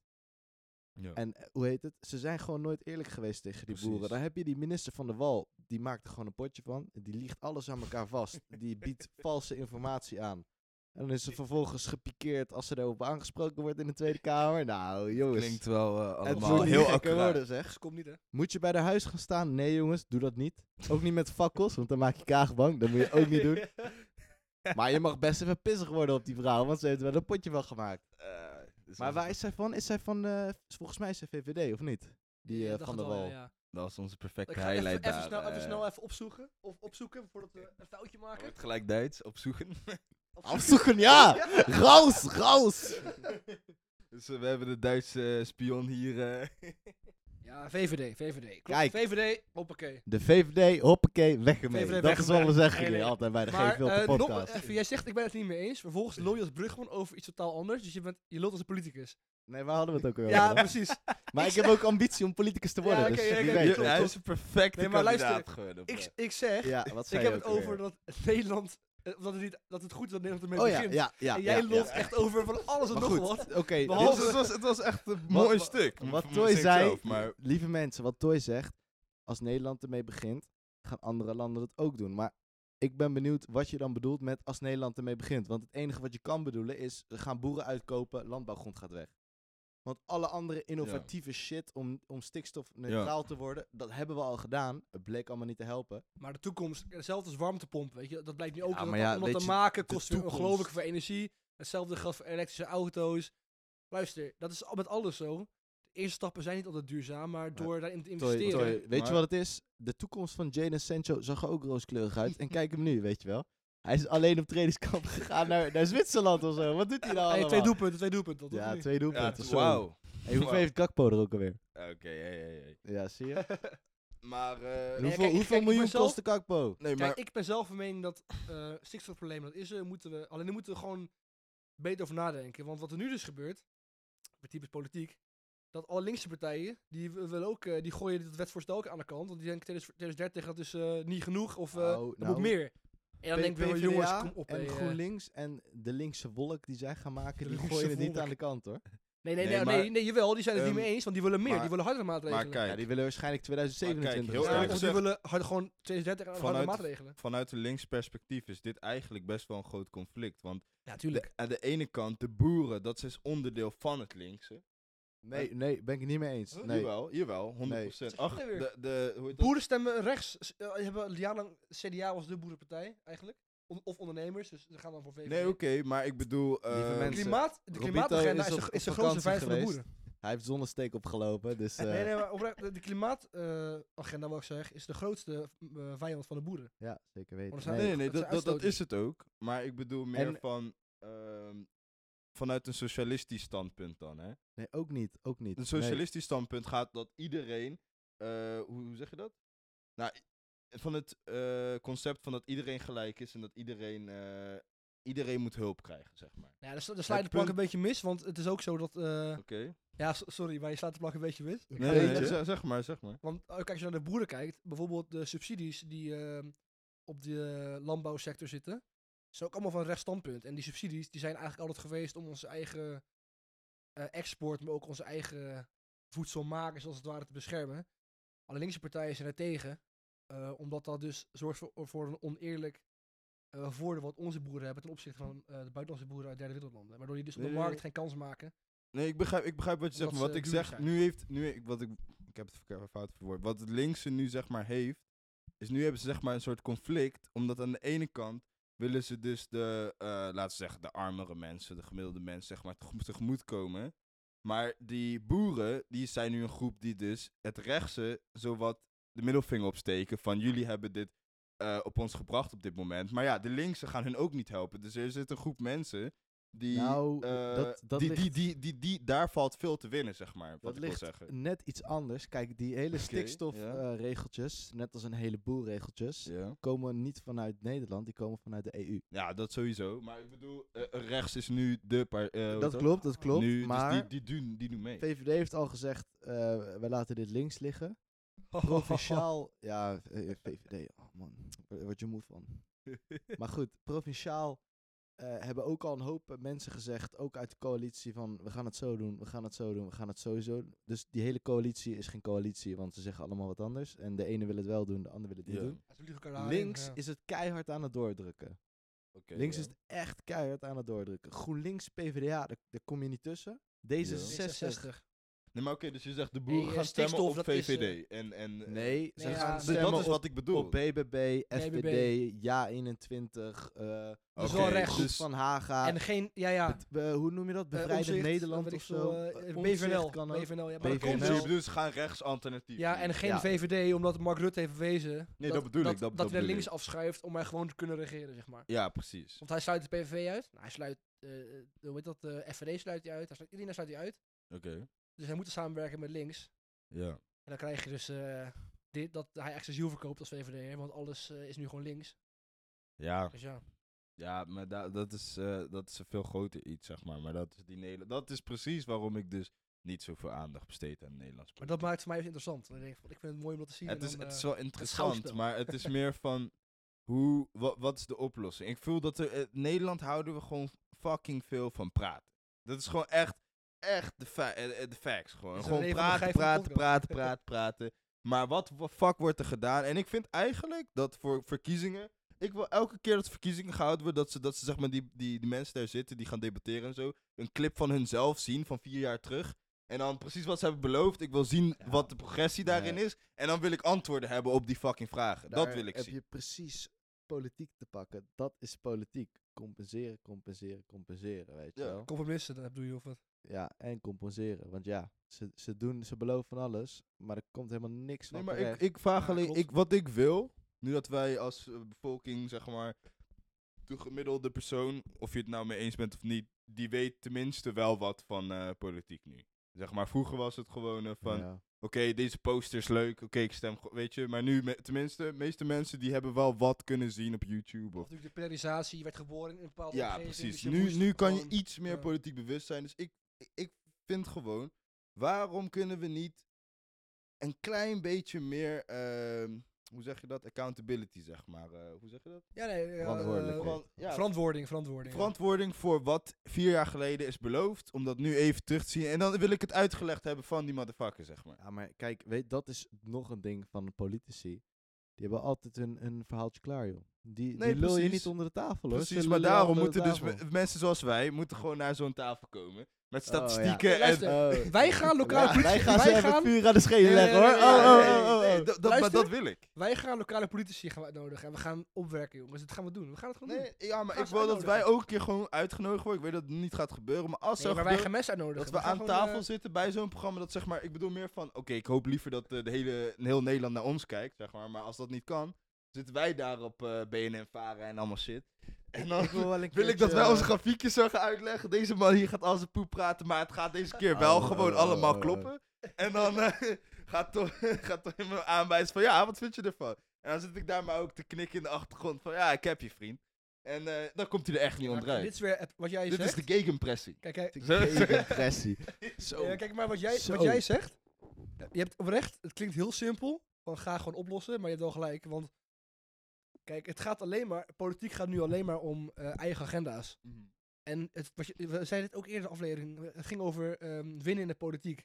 Ja. En eh, hoe heet het? Ze zijn gewoon nooit eerlijk geweest tegen die boeren. Dan heb je die minister van de Wal, die maakt er gewoon een potje van. Die liegt alles aan elkaar vast. die biedt valse informatie aan. En dan is ze vervolgens gepikeerd als ze daarop aangesproken wordt in de Tweede Kamer. Nou, jongens. Klinkt wel eh, het allemaal heel accuraat. worden, zeg. Dus komt niet, hè? Moet je bij de huis gaan staan? Nee, jongens, doe dat niet. Ook niet met fakkels, want dan maak je kaag bang. Dat moet je ook niet doen. Maar je mag best even pissig worden op die vrouw, want ze heeft wel een potje van gemaakt. Eh, dus Maar waar is zij van? Is zij van, eh, volgens mij is zij VVD, of niet? Die Ja, van wel, Wal. ja. Dat was onze Ik perfecte ga highlight even, daar. snel, even snel even opzoeken. Of opzoeken, voordat we een foutje maken. Wordt gelijk Duits, opzoeken. Afzoeken, ja! Raus, raus! dus eh, we hebben de Duitse eh, spion hier. eh. Ja, VVD, VVD. Klopt, Kijk. VVD, hoppakee. De VVD, hoppakee, weg ermee. VVD, dat weg is wat we zeggen Nee, altijd bij de Maar eh, nog podcast. even, jij zegt ik ben het niet mee eens. Vervolgens lul je als Brugman over iets totaal anders. Dus je, bent, je lult als een politicus. Nee, waar hadden we het ook Ja, over? dan? precies. Maar ik heb ook ambitie om politicus te worden, Ja, dus klopt, hij klopt. is een perfecte Nee, maar luister, kandidaat geworden. Ik, ik zeg, Ja, wat zei ik heb het over weer? dat Nederland, eh, dat, het niet, dat het goed is dat Nederland ermee Oh ja, begint. ja, ja. en jij ja. echt over van alles en nog goed, wat. oké. Behalve- het, was, het was echt een Wat- mooi wat- stuk. Wat Toy zei, maar lieve mensen, wat Toy zegt, als Nederland ermee begint, gaan andere landen dat ook doen. Maar ik ben benieuwd wat je dan bedoelt met als Nederland ermee begint. Want het enige wat je kan bedoelen is, we gaan boeren uitkopen, landbouwgrond gaat weg. Want alle andere innovatieve shit om, om stikstofneutraal te worden, dat hebben we al gedaan. Het bleek allemaal niet te helpen. Maar de toekomst, hetzelfde als warmtepomp, weet je. Dat blijkt nu ook. Ja, maar dat ja, om dat te maken kost weer ongelooflijk veel energie. Hetzelfde geldt voor elektrische auto's. Luister, dat is al met alles zo. De eerste stappen zijn niet altijd duurzaam, maar door daarin te investeren. Weet je wat het is? De toekomst van Jadon Sancho zag er ook rooskleurig uit. en kijk hem nu, weet je wel. Hij is alleen op trainingskamp gegaan naar, naar Zwitserland of zo. Wat doet hij nou Hey, allemaal? twee doelpunten, twee doelpunten. dat Ja, twee ja, doelpunten. wauw. Hey, hoeveel heeft Gakpo er ook alweer? Oké, hey, hey, hey. Ja, zie je? Maar, eh, Nee, hoeveel kijk, hoeveel kijk, miljoen ben zelf- kostte Gakpo? nee, Kijk, maar ik ben zelf van mening dat eh stikstofprobleem, dat is er, moeten we, alleen daar moeten we gewoon beter over nadenken. Want wat er nu dus gebeurt, met typisch politiek, dat alle linkse partijen, die willen ook, eh, die gooien dit wetsvoorstel ook aan de kant. Want die denken 20- 2030 dat is eh, niet genoeg of eh Nou, er nou, moet meer. En dan denk ik PvdA jongens, kom op. En hé, eh. GroenLinks en de linkse wolk die zij gaan maken, De die gooien het niet aan de kant hoor. Nee, nee, Nee, nee, maar, nee, nee, jawel, die zijn het niet ehm, mee eens, want die willen meer, maar- die willen hardere maatregelen. maar kijk, Ja, die willen waarschijnlijk 2027. heel Ja, die willen hard, gewoon 2030 en hardere Vanuit- maatregelen. vanuit een links perspectief is dit eigenlijk best wel een groot conflict. Want Ja, de, aan de ene kant, de boeren, dat is onderdeel van het linkse. Nee, nee, ben ik het niet mee eens. Huh? Nee. Jawel, jawel, 100%. Zeg Ach, de, de, hoe heet dat? Boeren stemmen rechts. Eh, hebben jarenlang CDA was de boerenpartij eigenlijk. On- of ondernemers, dus ze gaan dan voor VVD. Nee, oké, maar ik bedoel... Lieve eh, mensen, Klimaat, de Robito klimaatagenda is is, op- de, op is de grootste vakantie vijand van de geweest. boeren. Hij heeft zonnesteek opgelopen, dus eh, Nee, nee, maar oprecht, de, de klimaatagenda, wil ik zeggen, is de grootste eh, vijand van de boeren. ja, zeker weten. Er zijn- Nee, nee, nee, dat dat, zijn is het ook. Maar ik bedoel meer En- van... ehm, vanuit een socialistisch standpunt dan, hè? Nee, ook niet, ook niet. Een Nee. socialistisch standpunt gaat dat iedereen eh, hoe, hoe zeg je dat? Nou, van het eh, concept van dat iedereen gelijk is en dat iedereen, eh, iedereen moet hulp krijgen, zeg maar. Ja, daar sla- daar sla je de plank een beetje mis, want het is ook zo dat... eh, Oké. ja, so- sorry, maar je slaat de plank een beetje mis. Nee, zeg, maar, zeg maar. Want kijk, als je naar de boeren kijkt, bijvoorbeeld de subsidies die ehm, op de landbouwsector zitten, zijn ook allemaal van een recht standpunt. En die subsidies die zijn eigenlijk altijd geweest om onze eigen eh, export, maar ook onze eigen voedselmakers als het ware te beschermen. Alle linkse partijen zijn er tegen, eh, omdat dat dus zorgt voor, voor een oneerlijk eh, voordeel wat onze boeren hebben ten opzichte van de buitenlandse boeren uit derde wereldlanden. Waardoor die dus op de Nee. markt geen kans maken. Nee, ik begrijp, ik begrijp wat je zegt, maar wat ik zeg, zijn. nu heeft, nu, ik- wat ik, ik heb het fout verwoord, wat het linkse nu zeg maar heeft, is nu hebben ze zeg maar een soort conflict, omdat aan de ene kant willen ze dus de, eh, laten we zeggen, de armere mensen, de gemiddelde mensen zeg maar tegemoet, tegemoet komen, maar die boeren, die zijn nu een groep die dus het rechtse zowat de middelvinger opsteken van jullie hebben dit eh, op ons gebracht op dit moment, maar ja, de linkse gaan hun ook niet helpen, dus er zit een groep mensen die, Nou, eh, dat- dat die, die, ligt- die, die, die, daar valt veel te winnen, zeg maar. Wat Dat ik wil ligt zeggen. net iets anders. Kijk, die hele stikstofregeltjes, net als een heleboel regeltjes, komen niet vanuit Nederland, die komen vanuit de EU. ja, dat sowieso. Maar ik bedoel, eh, rechts is nu de par- eh, dat klopt, dat klopt. Nu, maar dus die, die, doen, die doen mee. VVD heeft al gezegd, eh wij laten dit links liggen. Provinciaal, ja, eh, VVD, oh man, word je moe van. Maar goed, provinciaal eh, hebben ook al een hoop eh, mensen gezegd, ook uit de coalitie, van we gaan het zo doen, we gaan het zo doen, we gaan het sowieso doen. Dus die hele coalitie is geen coalitie, want ze zeggen allemaal wat anders. En de ene wil het wel doen, de ander wil het niet Ja. doen. Links ja. is het keihard aan het doordrukken. Oké, Links ja. is het echt keihard aan het doordrukken. GroenLinks, PvdA, daar, daar kom je niet tussen. D66. Nee, maar oké, dus je zegt de boeren eh, gaan stemmen stikstof, op dat is, VVD. en, en, eh, Nee, ze Nee, gaan ja, stemmen dat is op, wat ik bedoel. op BBB, FVD, BBB. Ja 21, eh Dus wel. Groep dus- van Haga. En geen, ja ja. Bet- hoe noem je dat? eh, Bevrijdend Omtzigt, Nederland weet of veel, zo? eh, Eh, BVNL. Omtzigt kan ook. BVNL, ja. Maar dat BVNL. komt dus, je bedoelt, ze gaan rechts alternatief. Ja, en geen Ja. VVD, omdat Mark Rutte heeft bewezen Nee, dat bedoel ik, dat- dat, dat hij bedoel links ik. afschuift om maar gewoon te kunnen regeren, zeg maar. Ja, precies. Want hij sluit de PVV uit. Nou, hij sluit, eh, hoe heet dat, eh FVD sluit hij uit. Hij sluit, iedereen sluit hij uit. Oké. Dus hij moet samenwerken met links. Ja. En dan krijg je dus eh, dit, dat hij echt zijn ziel verkoopt als VVD, want alles eh, is nu gewoon links. Ja, Dus ja. ja maar da- dat, is, eh, dat is een veel groter iets, zeg maar. Maar dat is, die Nederla- dat is precies waarom ik dus niet zoveel aandacht besteed aan Nederlands Maar dat maakt het voor mij dus interessant. Dan denk ik, van, ik vind het mooi om dat te zien. Het is, dan, het is wel interessant, maar het is meer van hoe, wat, wat is de oplossing? Ik voel dat er, eh, Nederland houden we gewoon fucking veel van praten. Dat is gewoon echt, echt de, fa- eh, eh, de facts. Gewoon, gewoon praten, praten, praten, praten, praten. Maar wat wa- fuck wordt er gedaan? En ik vind eigenlijk dat voor verkiezingen, ik wil elke keer dat verkiezingen gehouden worden, dat ze, dat ze zeg maar die, die, die mensen daar zitten die gaan debatteren en zo, een clip van hunzelf zien van vier jaar terug. En dan precies wat ze hebben beloofd. Ik wil zien Ja. wat de progressie daarin is. En dan wil ik antwoorden hebben op die fucking vragen. dat wil ik heb zien. je precies politiek te pakken. Dat is politiek. Compenseren, compenseren, compenseren, weet je Ja. wel. Compromissen, dat bedoel je of wat? Ja, en compenseren. Want ja, ze, ze, doen, ze beloven van alles, maar er komt helemaal niks van Nee, maar ik, terecht. ik vraag Ja, alleen, ik, wat ik wil, nu dat wij als eh, bevolking, zeg maar, de gemiddelde persoon, of je het nou mee eens bent of niet, die weet tenminste wel wat van eh, politiek nu. Zeg maar, vroeger was het gewoon eh, van, Ja. oké, deze poster is leuk, oké, ik stem, weet je. Maar nu, me- tenminste, de meeste mensen die hebben wel wat kunnen zien op YouTube. Of Of, natuurlijk de polarisatie, je werd geboren in een bepaalde ja, precies. dus Nu, nu kan je iets meer politiek bewust zijn. Dus ik, ik, ik vind gewoon, waarom kunnen we niet een klein beetje meer, ehm, hoe zeg je dat, accountability, zeg maar. eh, hoe zeg je dat? Ja, nee, ja, Verantwoordelijkheid. eh, ja, verantwoording, verantwoording. ja. verantwoording voor wat vier jaar geleden is beloofd, om dat nu even terug te zien. En dan wil ik het uitgelegd hebben van die motherfucker, zeg maar. Ja, maar kijk, weet, dat is nog een ding van de politici. Die hebben altijd hun, hun verhaaltje klaar, joh. Die, Nee, die lul je niet onder de tafel, hoor. Precies, maar daarom moeten dus mensen zoals wij, moeten gewoon naar zo'n tafel komen. Met Oh, ja. statistieken en... luister, Oh. Wij gaan lokale Ja, politie- wij gaan wij gaan- vuur aan de schenen leggen, hoor. nee, nee, Oh, nee, oh, nee, oh, oh, nee, oh. dat- dat- maar dat wil ik. Wij gaan lokale politici gaan uitnodigen en we gaan opwerken, jongens. Dat gaan we doen. We gaan het gewoon doen. Nee, ja, maar ik wil dat wij ook een keer gewoon uitgenodigd worden. Ik weet dat het niet gaat gebeuren, maar als Nee, maar wij gaan mensen uitnodigen. dat we aan tafel eh, zitten bij zo'n programma, dat zeg maar, ik bedoel meer van, oké, ik hoop liever dat eh, de hele, heel Nederland naar ons kijkt, zeg maar, maar als dat niet kan, zitten wij daar op eh BNN varen en allemaal shit. En dan Ik wil wel een wil ik dat wij onze eh, grafiekjes zo gaan uitleggen. Deze man hier gaat al zijn poep praten, maar het gaat deze keer wel Oh, gewoon oh, allemaal oh, oh. kloppen. En dan eh, gaat toch gaat toch me aanwijzen van, ja, wat vind je ervan? En dan zit ik daar maar ook te knikken in de achtergrond van, ja, ik heb je vriend. En eh, dan komt hij er echt niet onderuit. Dit is weer wat jij Dit is zegt. de gegenpressie. Kijk, kijk, Zo- Tegenpressie. Zo. Ja, kijk maar wat jij, Zo. wat jij zegt. Je hebt oprecht, het klinkt heel simpel. Van ga gewoon oplossen, maar je hebt wel gelijk. Want kijk, het gaat alleen maar, politiek gaat nu alleen maar om eh, eigen agenda's. En het, we zeiden het ook eerder in de aflevering, het ging over ehm, winnen in de politiek.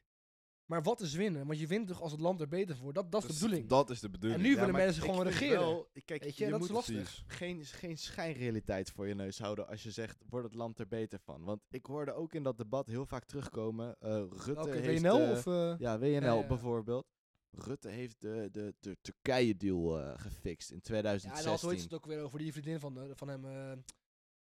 Maar wat is winnen? Want je wint toch als het land er beter voor. Dat, dat is de bedoeling. Dat is de bedoeling. En nu Ja, willen mensen gewoon regeren. wel- kijk, Weet je, je dat is moet lastig. Precies. geen, geen schijnrealiteit voor je neus houden als je zegt, wordt het land er beter van? Want ik hoorde ook in dat debat heel vaak terugkomen, eh, Rutte heeft... WNL eh, of... Ja, WNL Ja, ja. bijvoorbeeld. Rutte heeft de, de, de Turkije-deal eh, gefixt in ja, en dan had 2016. ooit het ook weer over die vriendin van, eh, van hem. eh,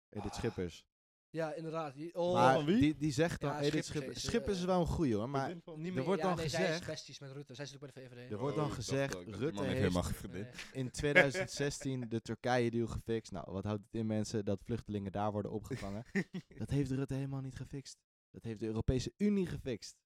Edith Schippers. ja, inderdaad. Die, oh, maar van wie? Die, die zegt dan, Ja, Edith Schippers Schippers. is, Schippers is wel een goeie hoor, maar niet er meer, wordt ja, dan nee, zij is gezegd- besties met Rutte. Zij zit ook bij de VVD. Er wordt dan dacht gezegd, dat Rutte heeft-. Nee. in 2016 de Turkije-deal gefixt. Nou, wat houdt het in mensen dat vluchtelingen daar worden opgevangen? dat heeft Rutte helemaal niet gefixt. Dat heeft de Europese Unie gefixt.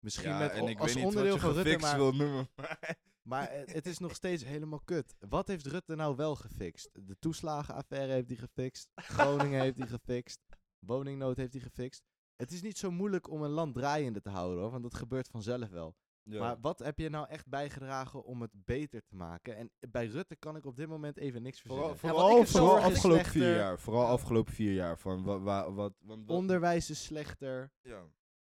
Misschien Ja, met, en ik als weet niet wat onderdeel je van Rutte, gefixt maar, wil noemen. maar- maar het, het is nog steeds helemaal kut. Wat heeft Rutte nou wel gefixt? De toeslagenaffaire heeft hij gefixt. Groningen heeft hij gefixt. Woningnood heeft hij gefixt. Het is niet zo moeilijk om een land draaiende te houden hoor, want dat gebeurt vanzelf wel. Ja. Maar wat heb je nou echt bijgedragen om het beter te maken? En bij Rutte kan ik op dit moment even niks verzinnen. vooral, vooral afgelopen slechter- vier jaar. Vooral afgelopen vier jaar. Van wa, wa- wat, want wat- Onderwijs is slechter. ja.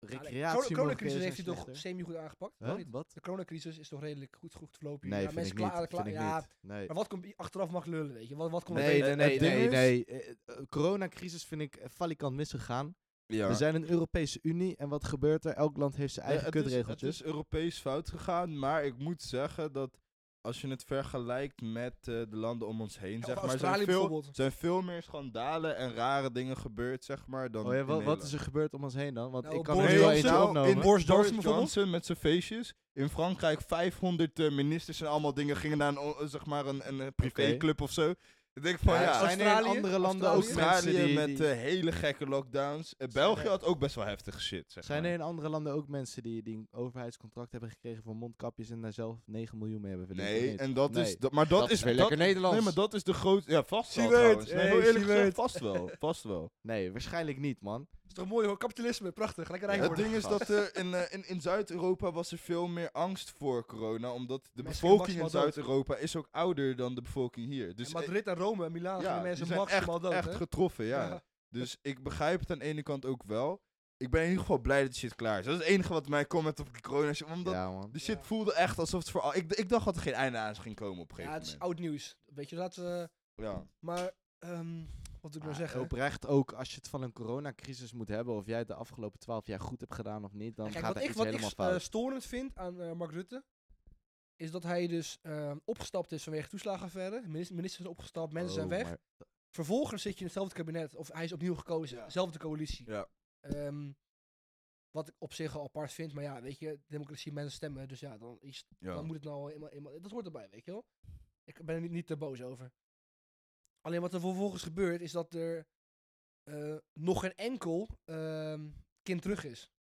De Recreatie coronacrisis heeft hij toch semi goed aangepakt? Huh? Niet? Wat? De coronacrisis is toch redelijk goed, goed verlopen? Nee, ja, vind mensen ik niet. klagen, Vind ik ja, niet. Nee. Maar wat komt achteraf mag lullen, weet je? Wat, wat komt er Nee, nee, nee, nee, is- nee. Eh, eh, coronacrisis vind ik eh, valikant misgegaan. ja. We zijn een Europese Unie en wat gebeurt er? Elk land heeft zijn Ja, eigen het, is, het kutregeltjes. is Europees fout gegaan, maar ik moet zeggen dat als je het vergelijkt met eh, de landen om ons heen, Ja, zeg maar, zijn veel, zijn veel meer schandalen en rare dingen gebeurd, zeg maar, dan Oh ja, wat, is er gebeurd om ons heen dan? Want Nou, ik kan Boris er wel Johnson- eentje opnomen. in Boris Johnson Johnson, met zijn feestjes. In Frankrijk 500 eh, ministers en allemaal dingen gingen naar een, zeg maar een, een, eh, privéclub of zo. Ik denk van Ja, ja, zijn er in Australië? andere landen ook Australië? mensen Australië die... met eh, hele gekke lockdowns. Eh, België had ook best wel heftige shit, zeg zijn maar. er in andere landen ook mensen die, die een overheidscontract hebben gekregen voor mondkapjes en daar zelf 9 miljoen mee hebben verdiend? Nee, en dat Nee. is... Dat, maar dat, Dat is weer dat- lekker Nederlands. Nee, maar dat is de grootste... Ja, vast wel weet, trouwens. Nee, hey, heel eerlijk gezegd, vast wel. Vast wel. Nee, waarschijnlijk niet, man. Is toch mooi hoor, kapitalisme, prachtig, lekker rijk het worden. ding is dat eh, in, eh, in, in Zuid-Europa was er veel meer angst voor corona. Omdat de Mensen bevolking in maximaal dood. Zuid-Europa is ook ouder dan de bevolking hier. Dus En Madrid en Rome en Milaan ja, mensen die zijn maximaal echt, dood, echt hè? getroffen, ja. Dus ik begrijp het aan de ene kant ook wel. Ik ben in ieder geval blij dat die shit klaar is. Dat is het enige wat mij comment op die corona shit. Omdat ja, man. de shit Ja. voelde echt alsof het voor al... Ik, ik dacht dat er geen einde aan ging komen op een Ja, gegeven het is moment. oud nieuws. Weet je, laten we... Ja. Maar, ehm, wat ik nou zeggen? Oprecht ook, als je het van een coronacrisis moet hebben, of jij het de afgelopen 12 jaar goed hebt gedaan of niet, dan Kijk, gaat wat er ik, iets wat ik helemaal eh, fout. storend vind aan eh, Mark Rutte, is dat hij dus ehm, opgestapt is vanwege toeslagenaffaire. Minister, ministers zijn opgestapt, mensen zijn Oh, weg. maar- Vervolgens zit je in hetzelfde kabinet, of hij is opnieuw gekozen, Ja. dezelfde coalitie. Ja. Ehm, wat ik op zich al apart vind, maar ja, weet je, democratie, mensen stemmen, dus ja, dan, is, Ja. dan moet het nou eenmaal, eenmaal, dat hoort erbij, weet je wel. Ik ben er niet, niet te boos over. Alleen wat er vervolgens gebeurt, is dat er eh, nog geen enkel ehm, kind terug is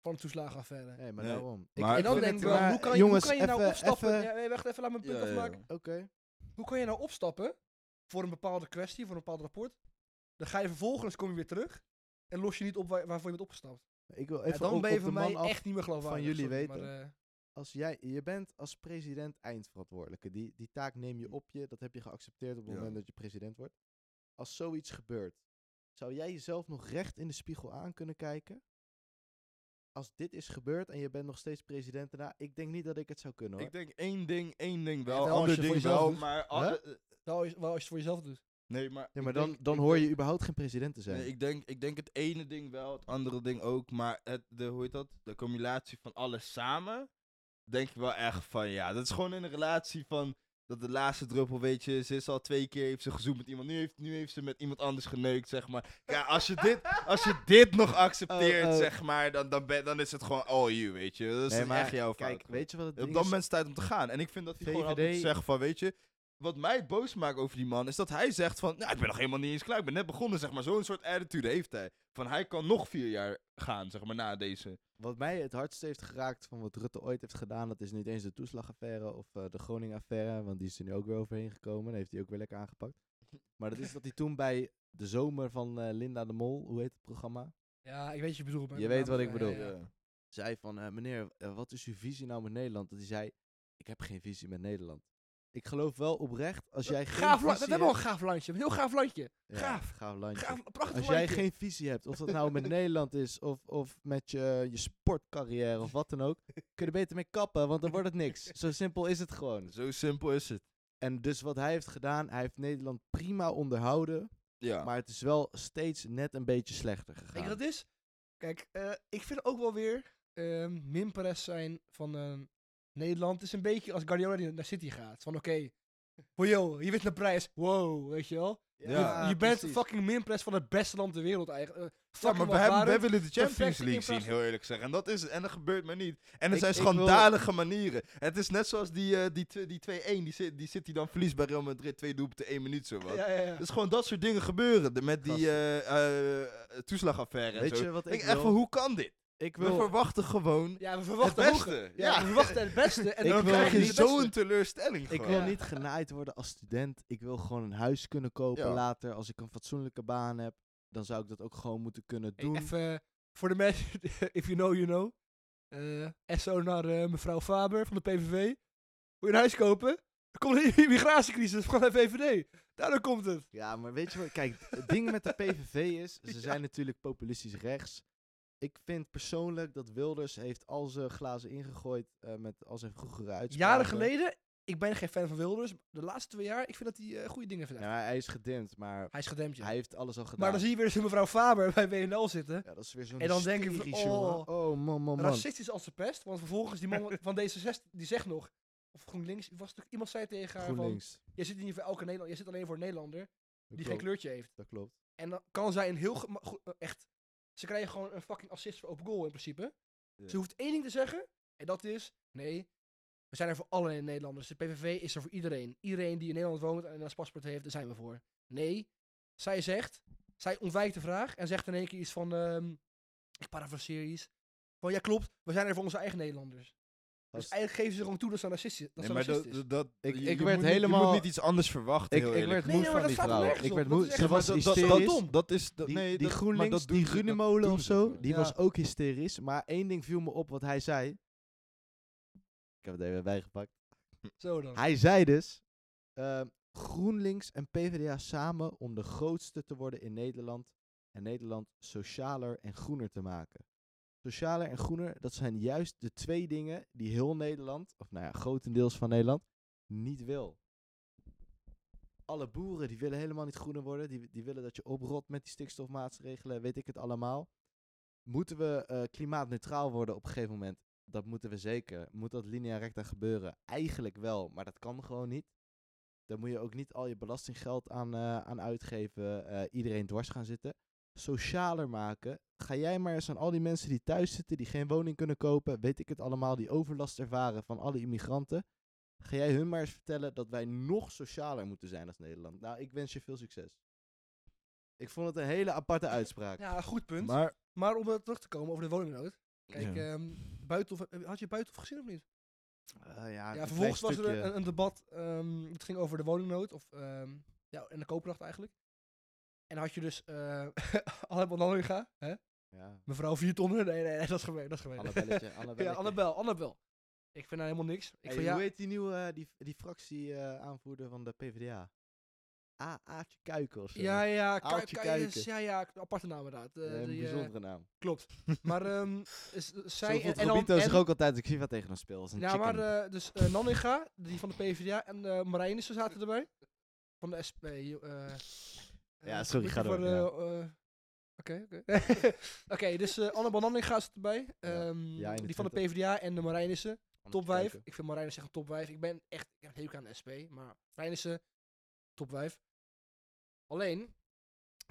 van de toeslagenaffaire. Nee, maar Nee. daarom. Maar- en dan denk ik wel, hoe kan je, jongens, hoe kan je nou even- opstappen? even- Ja, nee, wacht even, laat me een punt Ja, ja, afmaken. Oké. Hoe kan je nou opstappen voor een bepaalde kwestie, voor een bepaald rapport? Dan ga je vervolgens, kom je weer terug en los je niet op waar, waarvoor je bent opgestapt. Ik wil En even dan ook ben je op de van mij af. echt niet meer geloofwaardig. jullie sorry, weten. Maar, eh, Als jij, je bent als president eindverantwoordelijke. Die, die taak neem je op je. Dat heb je geaccepteerd op het Ja. moment dat je president wordt. Als zoiets gebeurt, zou jij jezelf nog recht in de spiegel aan kunnen kijken? Als dit is gebeurd en je bent nog steeds president daarna, ik denk niet dat ik het zou kunnen hoor. Ik denk één ding, één ding wel, wel als ander ding wel, doet. maar... Huh? alle- eh, wel, als- wel als je het voor jezelf doet. nee, maar... ja, maar dan, denk- dan hoor denk- je überhaupt geen president te zijn. Nee, ik denk, ik denk het ene ding wel, het andere ding ook, maar het, de, hoe heet dat? De combinatie van alles samen, denk ik wel echt van, ja, dat is gewoon in een relatie van, dat de laatste druppel, weet je, ze is al twee keer, heeft ze gezoend met iemand, nu heeft, nu heeft ze met iemand anders geneukt, zeg maar. Ja, als je dit, als je dit nog accepteert, Oh, oh. zeg maar, dan, dan, ben, dan is het gewoon all you, weet je. Dat is Nee, maar echt jouw fout. Kijk, weet je wat het Op dat is? moment is het tijd om te gaan. En ik vind dat hij gewoon had moeten zeggen van, weet je, wat mij boos maakt over die man, is dat hij zegt van, nou, ik ben nog helemaal niet eens klaar, ik ben net begonnen, zeg maar. Zo'n soort attitude heeft hij. Van, hij kan nog vier jaar gaan, zeg maar, na deze. Wat mij het hardst heeft geraakt van wat Rutte ooit heeft gedaan, dat is niet eens de toeslagaffaire of eh, de Groningen-affaire, want die is er nu ook weer overheen gekomen. Dat heeft hij ook weer lekker aangepakt. Maar dat is dat hij toen bij de zomer van eh, Linda de Mol, hoe heet het programma, Ja, ik weet wat je bedoelt. Je weet wat ik bedoel. ja, ja. zei van, eh, meneer, wat is uw visie nou met Nederland? Dat hij zei, ik heb geen visie met Nederland. Ik geloof wel oprecht, als jij geen Gaaf. We visie hebben wel een gaaf landje. Een heel gaaf landje. Ja, gaaf. gaaf landje. Gaaf, een prachtig Als jij geen visie hebt, of dat nou met Nederland is, of, of met je, je sportcarrière, of wat dan ook, kun je er beter mee kappen, want dan wordt het niks. Zo simpel is het gewoon. Zo simpel is het. En dus wat hij heeft gedaan, hij heeft Nederland prima onderhouden, Ja. maar het is wel steeds net een beetje slechter Weet gegaan. je wat het is? Kijk, eh, ik vind ook wel weer ehm minpres zijn van ehm, Nederland. is een beetje als Guardiola die naar City gaat. Van oké, okay, joh, je wint een prijs. Wow, weet je wel? Ja, je, je bent precies. fucking minpres van het beste land ter wereld eigenlijk. Eh, Ja, maar wij, hebben- welvarend. willen de Champions League zien, heel eerlijk gezegd. En dat, is, en dat gebeurt maar niet. En er Ik- zijn wil- schandalige manieren. Het is net zoals die, eh, die, tw- die 2-1, die, die City dan verliest bij Real Madrid. Twee doelpunten, één minuut zo wat. Dus gewoon dat soort dingen gebeuren. De- met die eh, toeslagaffaire en Weet zo. je wat ik Ik echt wil? hoe kan dit? Ik We verwachten gewoon Ja, we verwachten het beste. Ja, we verwachten het beste. En dan wil krijg je zo'n teleurstelling Ik gewoon. wil Ja. niet genaaid worden als student. Ik wil gewoon een huis kunnen kopen Ja. later. Als ik een fatsoenlijke baan heb, dan zou ik dat ook gewoon moeten kunnen doen. Even eh, voor de mensen, if you know, you know. Eh SO naar eh, mevrouw Faber van de PVV. Wil je een huis kopen? Er komt een immigratiecrisis van de VVD. Daardoor komt het. Ja, maar weet je wat? Kijk, het ding met de PVV is, ze Ja. zijn natuurlijk populistisch rechts. Ik vind persoonlijk dat Wilders heeft al zijn glazen ingegooid eh, met al zijn vroegere uitspraken. Jaren geleden, ik ben geen fan van Wilders. De laatste twee jaar, ik vind dat hij eh, goede dingen vindt. Ja, hij is gedimd, maar Hij is gedempt, ja. hij heeft alles al gedaan. Maar dan zie je weer een mevrouw Faber bij WNL zitten. Ja, dat is weer zo'n En dan denk ik van, oh, oh man, man, man. Racistisch als de pest. Want vervolgens die man van D66, die zegt nog... Of GroenLinks, was het, iemand zei tegen haar van... GroenLinks. Je zit niet voor elke Nederlander, je zit alleen voor een Nederlander Dat die geen kleurtje heeft. Dat klopt. En dan kan zij een heel eh, echt. Ze krijgen gewoon een fucking assist voor open goal in principe. Ja. Ze hoeft één ding te zeggen. En dat is: nee, we zijn er voor alle Nederlanders. De PVV is er voor iedereen. Iedereen die in Nederland woont en een paspoort heeft, daar zijn we voor. Nee, zij zegt, zij ontwijkt de vraag en zegt in één keer iets van: ehm, ik parafraseer iets. Van ja, klopt, we zijn er voor onze eigen Nederlanders. Dus eigenlijk geven ze gewoon toe dat ze racistisch, dat Nee, ze maar dat, racist is. dat, dat- Ik- je- ik je werd moet niet- Je helemaal- moet niet iets anders verwachten, ik, heel ik eerlijk. werd Nee, moe nee, van die vrouw. Ik werd moe. Ze echt- was dat, hysterisch. dat, is- dat is... Dat, Die, nee, die GroenLinks, die doen of zo, die Ja. was ook hysterisch. Maar één ding viel me op wat hij zei. Ik heb het even bijgepakt. Zo dan. Hij zei dus, ehm, GroenLinks en PvdA samen om de grootste te worden in Nederland. En Nederland socialer en groener te maken. Socialer en groener, dat zijn juist de twee dingen die heel Nederland, of nou ja, grotendeels van Nederland, niet wil. Alle boeren die willen helemaal niet groener worden. Die, die willen dat je oprot met die stikstofmaatregelen, weet ik het allemaal. Moeten we eh, klimaatneutraal worden op een gegeven moment? Dat moeten we zeker. Moet dat linea recta gebeuren? Eigenlijk wel, maar dat kan gewoon niet. Daar moet je ook niet al je belastinggeld aan, eh, aan uitgeven. eh, iedereen dwars gaan zitten. Socialer maken. Ga jij maar eens aan al die mensen die thuis zitten, die geen woning kunnen kopen, weet ik het allemaal, die overlast ervaren van alle immigranten. Ga jij hun maar eens vertellen dat wij nog socialer moeten zijn als Nederland? Nou, ik wens je veel succes. Ik vond het een hele aparte uitspraak. Ja, goed punt. Maar, Maar, om er terug te komen over de woningnood. Kijk, Ja. ehm, Buitenhof, eh, had je Buitenhof gezien of niet? Eh, ja, vervolgens was er een, een debat. ehm, het ging over de woningnood. Of, ehm, ja, en de koopkracht eigenlijk. En had je dus uh, Anne Banallinga, hè? Ja, Mevrouw Viertonnen. Nee, nee, nee, dat is gemeen. Dat is gemeen. Annabelletje, Annabelletje. ja, Annabel, Annabel. Ik vind haar helemaal niks. Ik Hey, vind, ja, Hoe heet die nieuwe, eh, die, die fractie-aanvoerder van de PvdA? A of zo. ja, ja, Ka- Kuiken. ja, ja, aparte naam inderdaad. Eh, Eh, een die, eh, bijzondere naam. klopt. Maar ehm, is, zij en, Robito zich en- ook altijd ik FIFA tegen hem speel. Als een Ja, chicken. maar eh, dus eh Nanninga, die van de PvdA en uh, Marijnissen zaten erbij. Van de SP. eh, Ja, eh, sorry, ga voor door, de, ja. Oké, oké. Oké, dus eh Anne Bananninga zit erbij. Ehm, ja, die van de 21. PvdA en de Marijnissen. Top 5. Kuiken. Ik vind Marijnissen echt een top 5. Ik ben echt, ik heb een hekel aan de SP, maar Marijnissen, top 5. Alleen,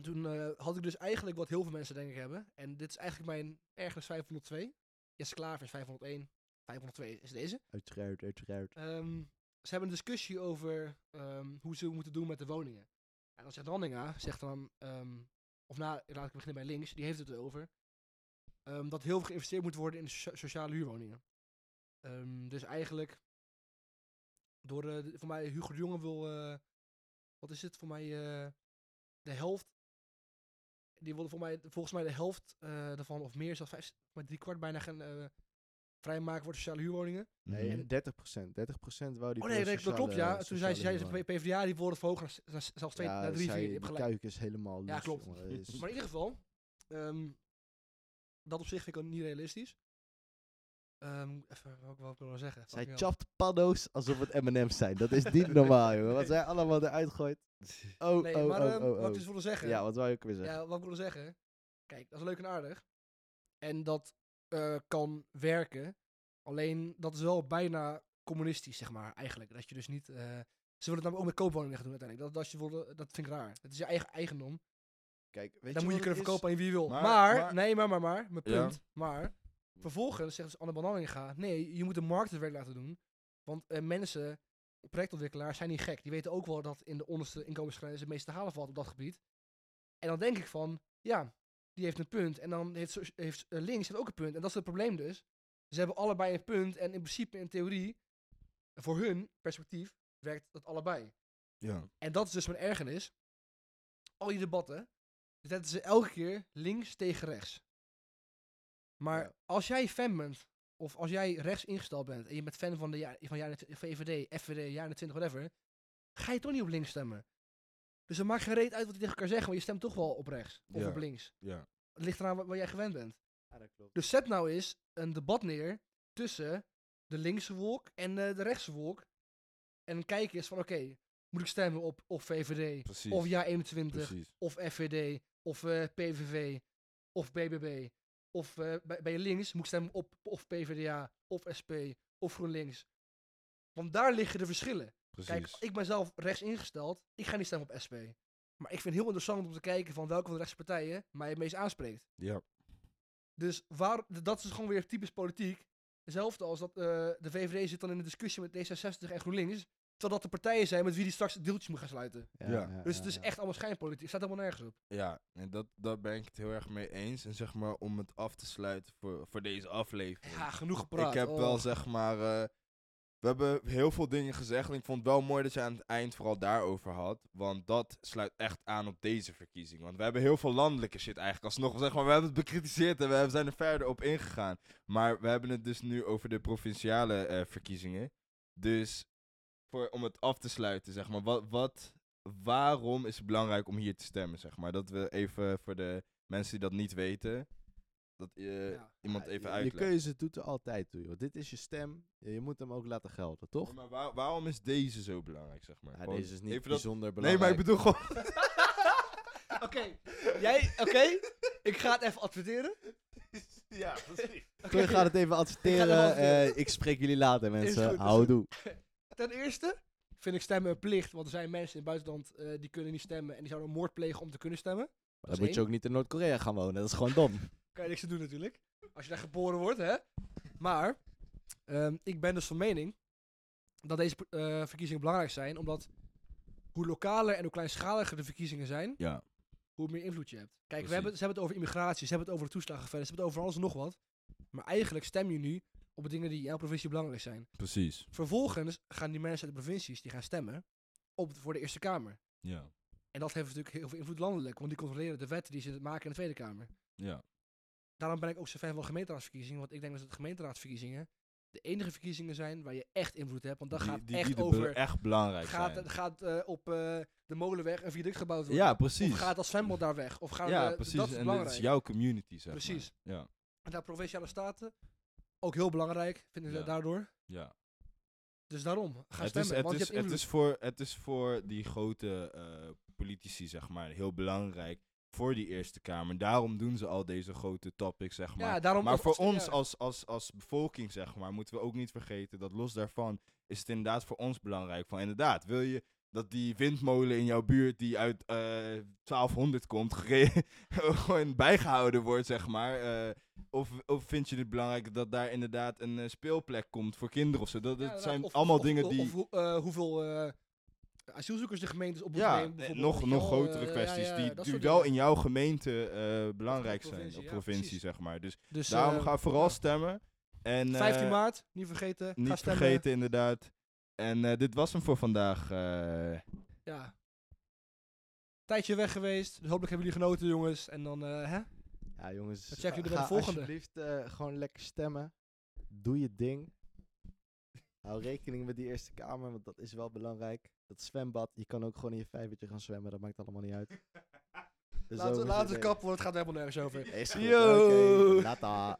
toen eh, had ik dus eigenlijk wat heel veel mensen denk ik hebben. En dit is eigenlijk mijn ergens 502. Jesse Klaver is 501. 502 is deze. Uiteraard, uiteraard. Ehm, ze hebben een discussie over ehm, hoe ze moeten doen met de woningen. En dan zegt Ranninga, zegt dan, of na, laat ik beginnen bij links, die heeft het erover, ehm, dat heel veel geïnvesteerd moet worden in sociale huurwoningen. Ehm, dus eigenlijk, door, de- voor mij, Hugo de Jonge wil, eh, wat is het, voor mij eh, de helft, die wilde voor mij, volgens mij de helft eh daarvan, of meer, zelfs vijf, maar drie kwart bijna eh, vrijmaken voor sociale huurwoningen. Nee, Mhm. en 30%. 30% wou die Oh voor nee, dat, dat klopt ja. Toen zei, ze. PvdA die wilde verhogen naar, zelfs twee, Ja, naar drie, zij- vier. Je die hebt gelijk. kuik is helemaal Ja, klopt. jongen. Dat is- Maar in ieder geval, ehm, dat op zich vind ik ook niet realistisch. Ehm, even, wat, wat wil ik nou zeggen? Zij chapt paddo's alsof het M&M's zijn. Dat is niet normaal, jongen. Wat zij allemaal eruit gooit. Oh, Nee, oh, maar oh, ehm, oh, wat ik oh. dus wilde zeggen. Ja, wat wou je ook weer zeggen? Ja, wat ik wilde zeggen. Kijk, dat is leuk en aardig. En dat eh, kan werken. Alleen dat is wel bijna communistisch, zeg maar, eigenlijk. Dat je dus niet. eh, ze willen het namelijk ook met koopwoningen doen uiteindelijk. Dat, dat, je wilde, dat vind ik raar. Het is je eigen eigendom. Kijk, weet Dan moet je kunnen verkopen aan wie je wil. Maar, Maar- maar- nee, maar, maar, maar. Mijn Ja. punt. Maar, vervolgens zegt dus Anne Bananninga, nee, je moet de markt het werk laten doen. Want eh, mensen, projectontwikkelaars, zijn niet gek. Die weten ook wel dat in de onderste inkomensgrens het meeste te halen valt op dat gebied. En dan denk ik van, ja, die heeft een punt. En dan heeft, heeft eh, links heeft ook een punt. En dat is het probleem dus. Ze hebben allebei een punt. En in principe, in theorie, voor hun perspectief, werkt dat allebei. Ja. En dat is dus mijn ergernis. Al die debatten, zetten ze elke keer links tegen rechts. Maar Ja. als jij fan bent, of als jij rechts ingesteld bent, en je bent fan van de ja- van jaren VVD, FVD, jaren 20, whatever, ga je toch niet op links stemmen. Dus het maakt geen reet uit wat die tegen elkaar zeggen, want je stemt toch wel op rechts, of Ja. op links. Ja. Het ligt eraan waar, jij gewend bent. Ja, dat klopt. Dus zet nou eens een debat neer tussen de linkse wolk en eh, de rechtse wolk. En kijk eens van, oké, moet ik stemmen op of VVD, Precies. of JA21, Precies. of FVD, of eh, PVV, of BBB. Of eh, bij, bij links moet ik stemmen op of PvdA, of SP, of GroenLinks. Want daar liggen de verschillen. Precies. Kijk, ik ben zelf rechts ingesteld. Ik ga niet stemmen op SP. Maar ik vind het heel interessant om te kijken van welke van de rechtse partijen mij het meest aanspreekt. Ja. Dus waar, dat is gewoon weer typisch politiek. Hetzelfde als dat eh, de VVD zit dan in een discussie met D66 en GroenLinks. Terwijl dat de partijen zijn met wie die straks deeltjes moet gaan sluiten. Ja. Dus ja, het is ja. echt allemaal schijnpolitiek. Het staat helemaal nergens op. Ja, en dat, daar ben ik het heel erg mee eens. En zeg maar, om het af te sluiten voor, voor deze aflevering. Ja, genoeg gepraat. ik heb Oh. wel zeg maar. eh, we hebben heel veel dingen gezegd. En ik vond het wel mooi dat je aan het eind vooral daarover had. Want dat sluit echt aan op deze verkiezing. Want we hebben heel veel landelijke shit eigenlijk alsnog. Zeg maar, we hebben het bekritiseerd en we zijn er verder op ingegaan. Maar we hebben het dus nu over de provinciale eh, verkiezingen. Dus voor, om het af te sluiten, zeg maar. Wat, wat, waarom is het belangrijk om hier te stemmen, zeg maar? Dat we even voor de mensen die dat niet weten. Dat eh, Ja. iemand Ja, even je- Je uitlegt. keuze doet er altijd toe, joh. Dit is je stem. Je je moet hem ook laten gelden, toch? Ja, maar waar- waarom is deze zo belangrijk, zeg maar? Ja, Gewoon deze is niet even dat- bijzonder Nee, belangrijk. maar ik bedoel gewoon... Oké, jij, oké. Ik ga het even adverteren. ja, precies. Ik ga het even Ik ga adverteren. eh, ik spreek jullie later, mensen. goed, Houdoe. Ten eerste vind ik stemmen een plicht. Want er zijn mensen in het buitenland eh, die kunnen niet stemmen. En die zouden een moord plegen om te kunnen stemmen. Maar dan moet je ook niet in Noord-Korea gaan wonen. Dat is gewoon dom. Kan je niks aan doen natuurlijk. Als je daar geboren wordt, hè. Maar, ehm, ik ben dus van mening dat deze eh, verkiezingen belangrijk zijn. Omdat hoe lokaler en hoe kleinschaliger de verkiezingen zijn, Ja, hoe meer invloed je hebt. Kijk, we hebben, ze hebben het over immigratie, ze hebben het over de toeslagenverder, ze hebben het over alles en nog wat. Maar eigenlijk stem je nu op de dingen die in jouw provincie belangrijk zijn. precies. Vervolgens gaan die mensen uit de provincies die gaan stemmen op, voor de Eerste Kamer. Ja, En dat heeft natuurlijk heel veel invloed landelijk, want die controleren de wetten die ze maken in de Tweede Kamer. ja. Daarom ben ik ook zo fan van gemeenteraadsverkiezingen, want ik denk dat de gemeenteraadsverkiezingen de enige verkiezingen zijn waar je echt invloed hebt, want dat gaat die, echt die over... echt belangrijk gaat zijn. gaat eh, op eh, de molenweg een viaduct gebouwd worden? Ja, precies. Of gaat dat zwembad daar weg? Of gaan ja, precies. dat is en belangrijk. is jouw community, zeg Precies. maar. Ja, En daar provinciale staten, ook heel belangrijk, vinden ze Ja. daardoor. ja. Dus daarom, ga Het is, stemmen, het, want is, je hebt het, is voor, het is voor die grote eh, politici, zeg maar, heel belangrijk. Voor die Eerste Kamer. Daarom doen ze al deze grote topics, zeg maar. ja, Maar voor ons ja. als, als, als bevolking, zeg maar, moeten we ook niet vergeten dat los daarvan is het inderdaad voor ons belangrijk. Van inderdaad, wil je dat die windmolen in jouw buurt die uit eh 1200 komt, gere- gewoon bijgehouden wordt, zeg maar. Eh, of, of vind je het belangrijk dat daar inderdaad een eh, speelplek komt voor kinderen of zo? Dat, dat Ja, zijn of- allemaal of- dingen die... Of, eh, hoeveel eh, asielzoekers de gemeentes op ja, nemen. eh, nog, nog grotere eh, kwesties ja, ja, die, die wel dingen. in jouw gemeente eh, belangrijk zijn, ja, provincie, precies. zeg maar. Dus Dus, daarom ga vooral ja. stemmen. En, 15 eh, maart, niet vergeten. Ga Niet stemmen. vergeten, inderdaad. En eh, dit was hem voor vandaag. eh. Ja. Tijdje weg geweest. Dus hopelijk hebben jullie genoten, jongens. En dan, eh, hè? Ja, jongens. Dan checken jullie ga bij de volgende. alsjeblieft eh, gewoon lekker stemmen. Doe je ding. Hou rekening met die Eerste Kamer, want dat is wel belangrijk. Dat zwembad, je kan ook gewoon in je vijvertje gaan zwemmen, dat maakt allemaal niet uit. Dus laten we laten we het kappen, want het gaat helemaal nergens over. Is goed, Yo. Lata.